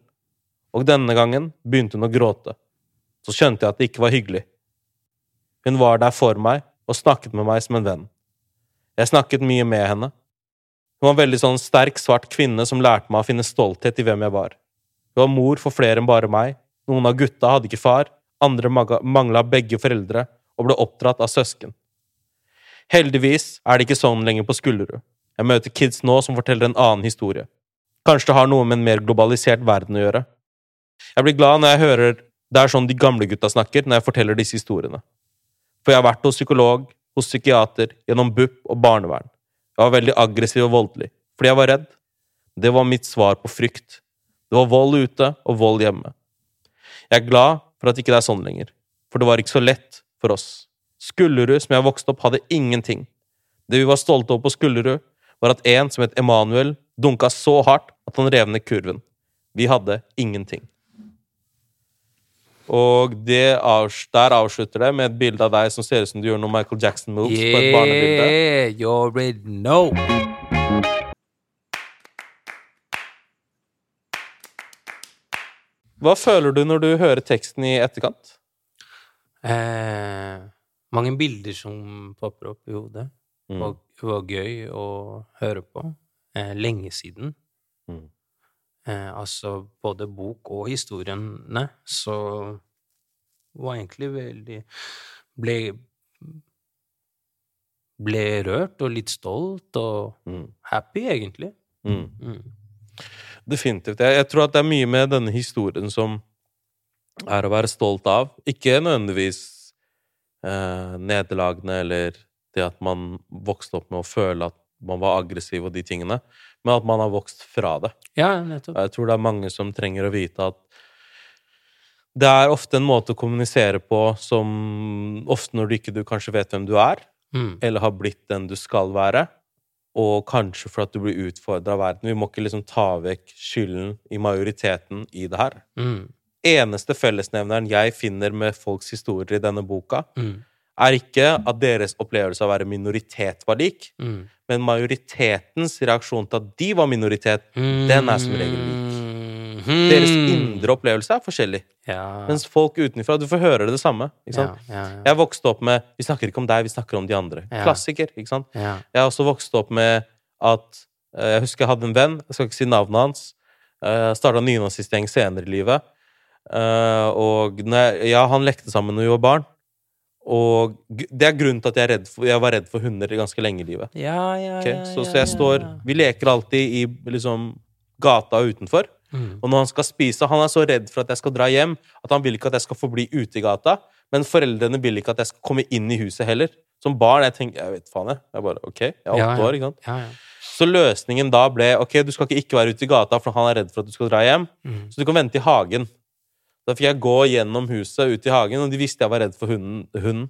og denne gangen begynte hun å gråte. Så skjønte jeg at det ikke var hyggelig. Hun var der for meg og snakket med meg som en venn. Jeg snakket mye med henne. Hun var en veldig sånn sterk, svart kvinne som lærte meg å finne stolthet i hvem jeg var. Hun var mor for flere enn bare meg. Noen av gutta hadde ikke far, andre mangla begge foreldre og ble oppdratt av søsken. Heldigvis er det ikke sånn lenger på Skullerud. Jeg møter kids nå som forteller en annen historie. Kanskje det har noe med en mer globalisert verden å gjøre. Jeg blir glad når jeg hører det er sånn de gamle gutta snakker når jeg forteller disse historiene. For jeg har vært hos psykolog, hos psykiater, gjennom BUP og barnevern. Jeg var veldig aggressiv og voldelig, fordi jeg var redd. Det var mitt svar på frykt. Det var vold ute og vold hjemme. Jeg er glad for at ikke det er sånn lenger, for det var ikke så lett for oss. Skullerud, som jeg vokste opp, hadde ingenting. Det vi var stolte over på Skullerud, var at en som het Emanuel, dunka så hardt at han rev ned kurven. Vi hadde ingenting. Og det avs der avslutter det med et bilde av deg som ser ut som du gjør noen Michael Jackson-moves på et barnebilde. Yeah, you already know. Hva føler du når du hører teksten i etterkant? Eh, mange bilder som popper opp i hodet. Mm. Og var gøy å høre på. Eh, lenge siden. Mm. Eh, altså både bok og historiene. Så var egentlig veldig Ble Ble rørt og litt stolt og Mm. happy, egentlig. Mm. Mm. Definitivt. Jeg, jeg tror at det er mye med denne historien som er å være stolt av. Ikke nødvendigvis eh, nederlagene eller det at man vokste opp med å føle at man var aggressiv og de tingene, men at man har vokst fra det. Ja, nettopp. Jeg tror det er mange som trenger å vite at det er ofte en måte å kommunisere på som ofte når du ikke du kanskje vet hvem du er, Mm. eller har blitt den du skal være, og kanskje for at du blir utfordra av verden. Vi må ikke liksom ta vekk skylden i majoriteten i det her. Mm. Eneste fellesnevneren jeg finner med folks historier i denne boka, Mm. Er ikke at deres opplevelse av å være minoritet var lik, Mm. men majoritetens reaksjon til at de var minoritet, den er som regel lik. Mm. Deres indre opplevelse er forskjellig. ja. Mens folk utenfra, du får høre det samme. Ja, ja. Jeg vokste opp med Vi snakker ikke om deg, vi snakker om de andre. Klassiker. ikke sant? Jeg har også vokst opp med at eh, Jeg husker jeg hadde en venn, jeg skal ikke si navnet hans. Uh, Starta nynazistgjeng senere i livet. Eh, og jeg, ja, han lekte sammen når vi var barn. Og det er grunnen til at jeg, er redd for, jeg var redd for hunder ganske lenge i livet. Ja, ja, Ok, ja, så, ja, så jeg står. Vi leker alltid i liksom gata utenfor. Mm. Og når han skal spise Han er så redd for at jeg skal dra hjem, at han vil ikke at jeg skal forbli ute i gata. Men foreldrene vil ikke at jeg skal komme inn i huset heller. Som barn jeg tenker jeg vet faen jeg. Jeg bare, ok, jeg er åtte Ja, ja. år. ikke sant? Ja, ja. Så løsningen da ble ok, du skal ikke, ikke være ute i gata, for han er redd for at du skal dra hjem. Mm. Så du kan vente i hagen. Da fikk jeg gå gjennom huset, ut i hagen, og de visste jeg var redd for hunden. hunden.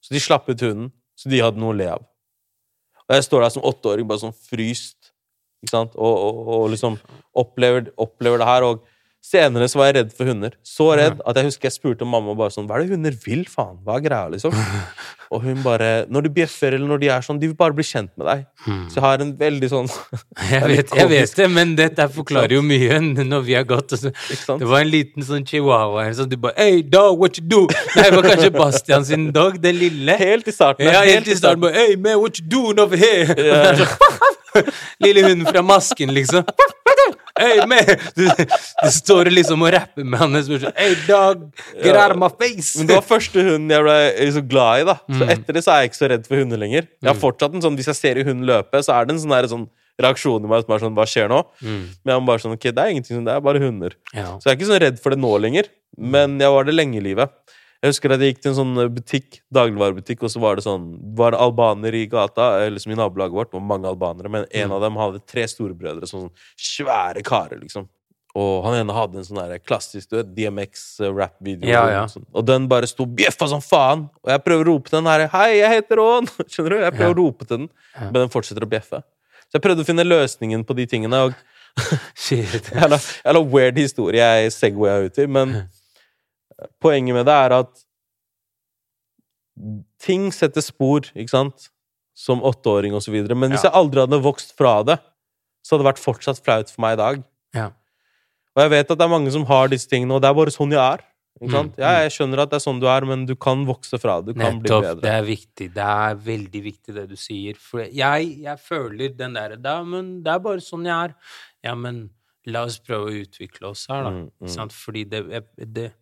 Så de slapp ut hunden, så de hadde noe å le av. Og jeg står der som åtteåring, bare sånn fryst, ikke sant, og, og, og liksom opplever, opplever det her. Og senere så var jeg redd for hunder. Så redd at jeg husker jeg spurte mamma bare sånn Hva er det hunder vil, faen? Hva er greia, liksom? <laughs> Og hun bare Når de bjeffer, eller når de er sånn, de vil bare bli kjent med deg. Så jeg har en veldig sånn <laughs> Jeg vet, jeg vet det, men dette <laughs> forklarer jo mye når vi har gått. og så- Det var en liten sånn chihuahua her, så du bare Hey, dog, what you do? Nei, det var kanskje Bastian sin dog, den lille. Helt i starten. Ja, helt i starten bare Hey, man, what you doing over here? Er sånn, Lille hunden fra masken, liksom. Hey, man! Du, du står liksom og rapper med han sånn Hey, dog, get out of my face! Men det var første hunden jeg ble liksom glad i. da Så Mm. etter det så er jeg ikke så redd for hunder lenger. Jeg har fortsatt en sånn, Hvis jeg ser en hund løpe, så er det en sånn, der, sånn reaksjon i meg som er sånn Hva skjer nå? Men jeg må bare sånn, ok, det er ingenting som det er bare hunder. Ja. Så jeg er ikke så redd for det nå lenger. Men jeg var det lenge i livet. Jeg husker at jeg gikk til en sånn butikk, dagligvarebutikk, og så var det sånn var det albanere i gata, eller liksom i nabolaget vårt. Det var mange albanere, men en av dem hadde tre storebrødre, sånn svære karer, liksom. Og han ene hadde en sånn der klassisk DMX-rap-video. Ja, ja. Sånn. Og den bare sto bjeffa som faen! Og jeg prøver å rope til den her Hei, jeg heter Ron! <laughs> Skjønner du? Jeg prøver Ja. å rope til den, men den fortsetter å bjeffe. Så jeg prøvde å finne løsningen på de tingene. Og <laughs> Shit. <laughs> jeg la weird historie jeg segwaya ut i, men poenget med det er at ting setter spor, ikke sant? Som åtteåring og så videre. Men hvis Ja. jeg aldri hadde vokst fra det, så hadde det vært fortsatt flaut for meg i dag. Ja. Og jeg vet at det er mange som har disse tingene, og det er bare sånn jeg er. Ikke sant? Mm, Ja, jeg skjønner at det er sånn du er, men du kan vokse fra det. Du kan bli Nettopp. Det er viktig. Det er veldig viktig, det du sier. For jeg, jeg føler den derre ja, men Det er bare sånn jeg er. Ja, men la oss prøve å utvikle oss her, da. Mm, mm. Fordi det, det mm,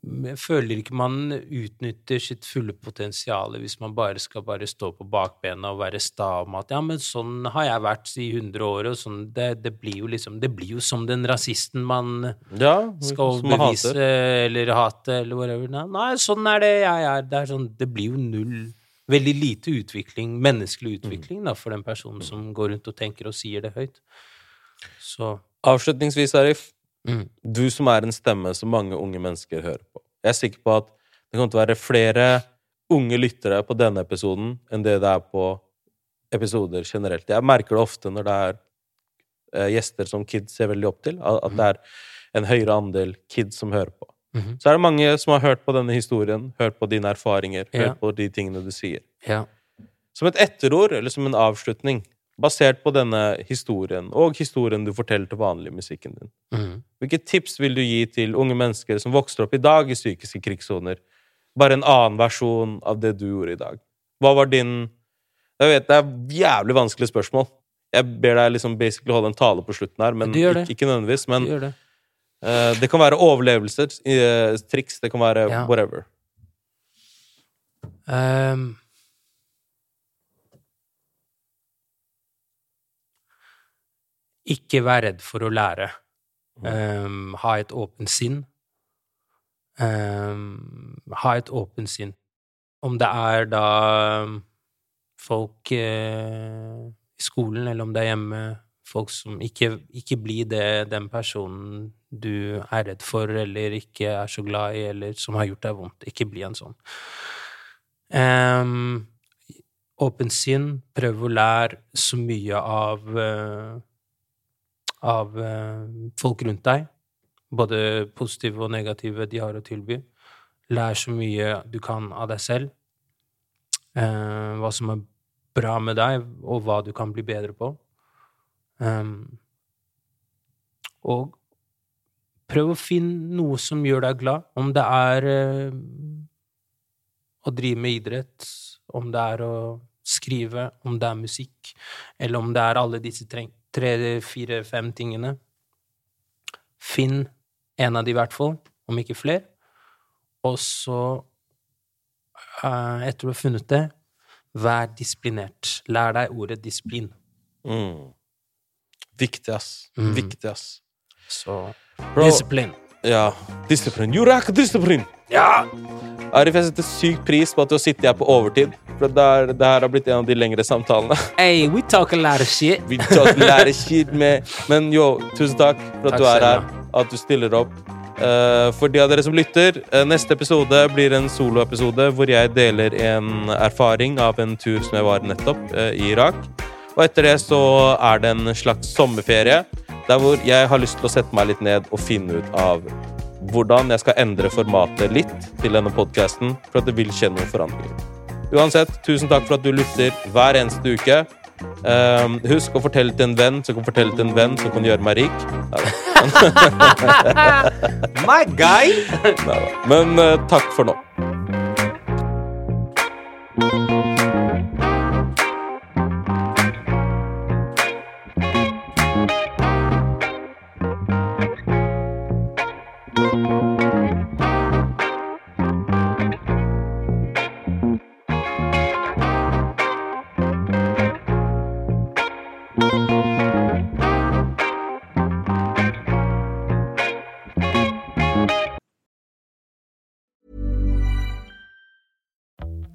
Jeg føler ikke man utnytter sitt fulle potensial hvis man bare skal bare stå på bakbena og være sta om at ja, men sånn har jeg vært i 100 år, og sånn Det, det blir jo liksom Det blir jo som den rasisten man Ja, skal overbevise bevise eller hate eller whatever. Nei, nei, sånn er det jeg er. Det, er sånn, det blir jo null Veldig lite utvikling, menneskelig utvikling, da, for den personen som går rundt og tenker og sier det høyt. Så Avslutningsvis, Arif. Mm, Du som er en stemme som mange unge mennesker hører på. Jeg er sikker på at det kommer til å være flere unge lyttere på denne episoden enn det det er på episoder generelt. Jeg merker det ofte når det er eh, gjester som kids ser veldig opp til, at det er en høyere andel kids som hører på. Mhm. Så er det mange som har hørt på denne historien, hørt på dine erfaringer, Ja. hørt på de tingene du sier. ja. Som et etterord, eller som en avslutning, basert på denne historien, og historien du forteller til vanlig i musikken din. Mm. Hvilke tips vil du gi til unge mennesker som vokser opp i dag i psykiske krigssoner? Bare en annen versjon av det du gjorde i dag. Hva var din Jeg vet det er jævlig vanskelig spørsmål. Jeg ber deg liksom basically holde en tale på slutten her, men ikke, ikke nødvendigvis. Men det. Uh, det kan være overlevelser, uh, triks, det kan være Ja. whatever. Ehm. Ikke vær redd for å lære. Um, ha et åpent sinn. Um, ha et åpent sinn. Om det er da folk uh, i skolen, eller om det er hjemme, folk som ikke, ikke blir det, den personen du er redd for, eller ikke er så glad i, eller som har gjort deg vondt. Ikke bli en sånn. Um, åpent sinn, prøv å lære så mye av eh, av eh, folk rundt deg. Både positive og negative de har å tilby. Lær så mye du kan av deg selv. Eh, hva som er bra med deg, og hva du kan bli bedre på. Um, og prøv å finne noe som gjør deg glad. Om det er eh, å drive med idrett, om det er å skrive, om det er musikk, eller om det er alle disse tre, fire, fem tingene. Finn en av de, i hvert fall, om ikke flere. Og så, eh, etter du har funnet det, vær disiplinert. Lær deg ordet disiplin. Mm. Viktig, ass. Mm. Viktig, ass. Så Bro. disiplin. Ja. Disiplin. You rack disiplin! Ja! Arif, jeg setter sykt pris på at du har sittet her på overtid. For det, er, det her har blitt en av de lengre samtalene. <laughs> Hey, we talk a lot of shit. we talk a lot of shit med Men yo, tusen takk for at Takk du er her. At du stiller opp. Eh, for de av dere som lytter, eh, neste episode blir en soloepisode hvor jeg deler en erfaring av en tur som jeg var nettopp eh, i Irak. Og etter det så er det en slags sommerferie der hvor jeg har lyst til å sette meg litt ned og finne ut av hvordan jeg skal endre formatet litt til denne podkasten, for at det vil skje noen forandringer. Uansett, tusen takk for at du lytter hver eneste uke. Um, husk å fortelle til en venn som kan fortelle til en venn som kan gjøre meg rik. <laughs> My guy! Men uh, takk for nå.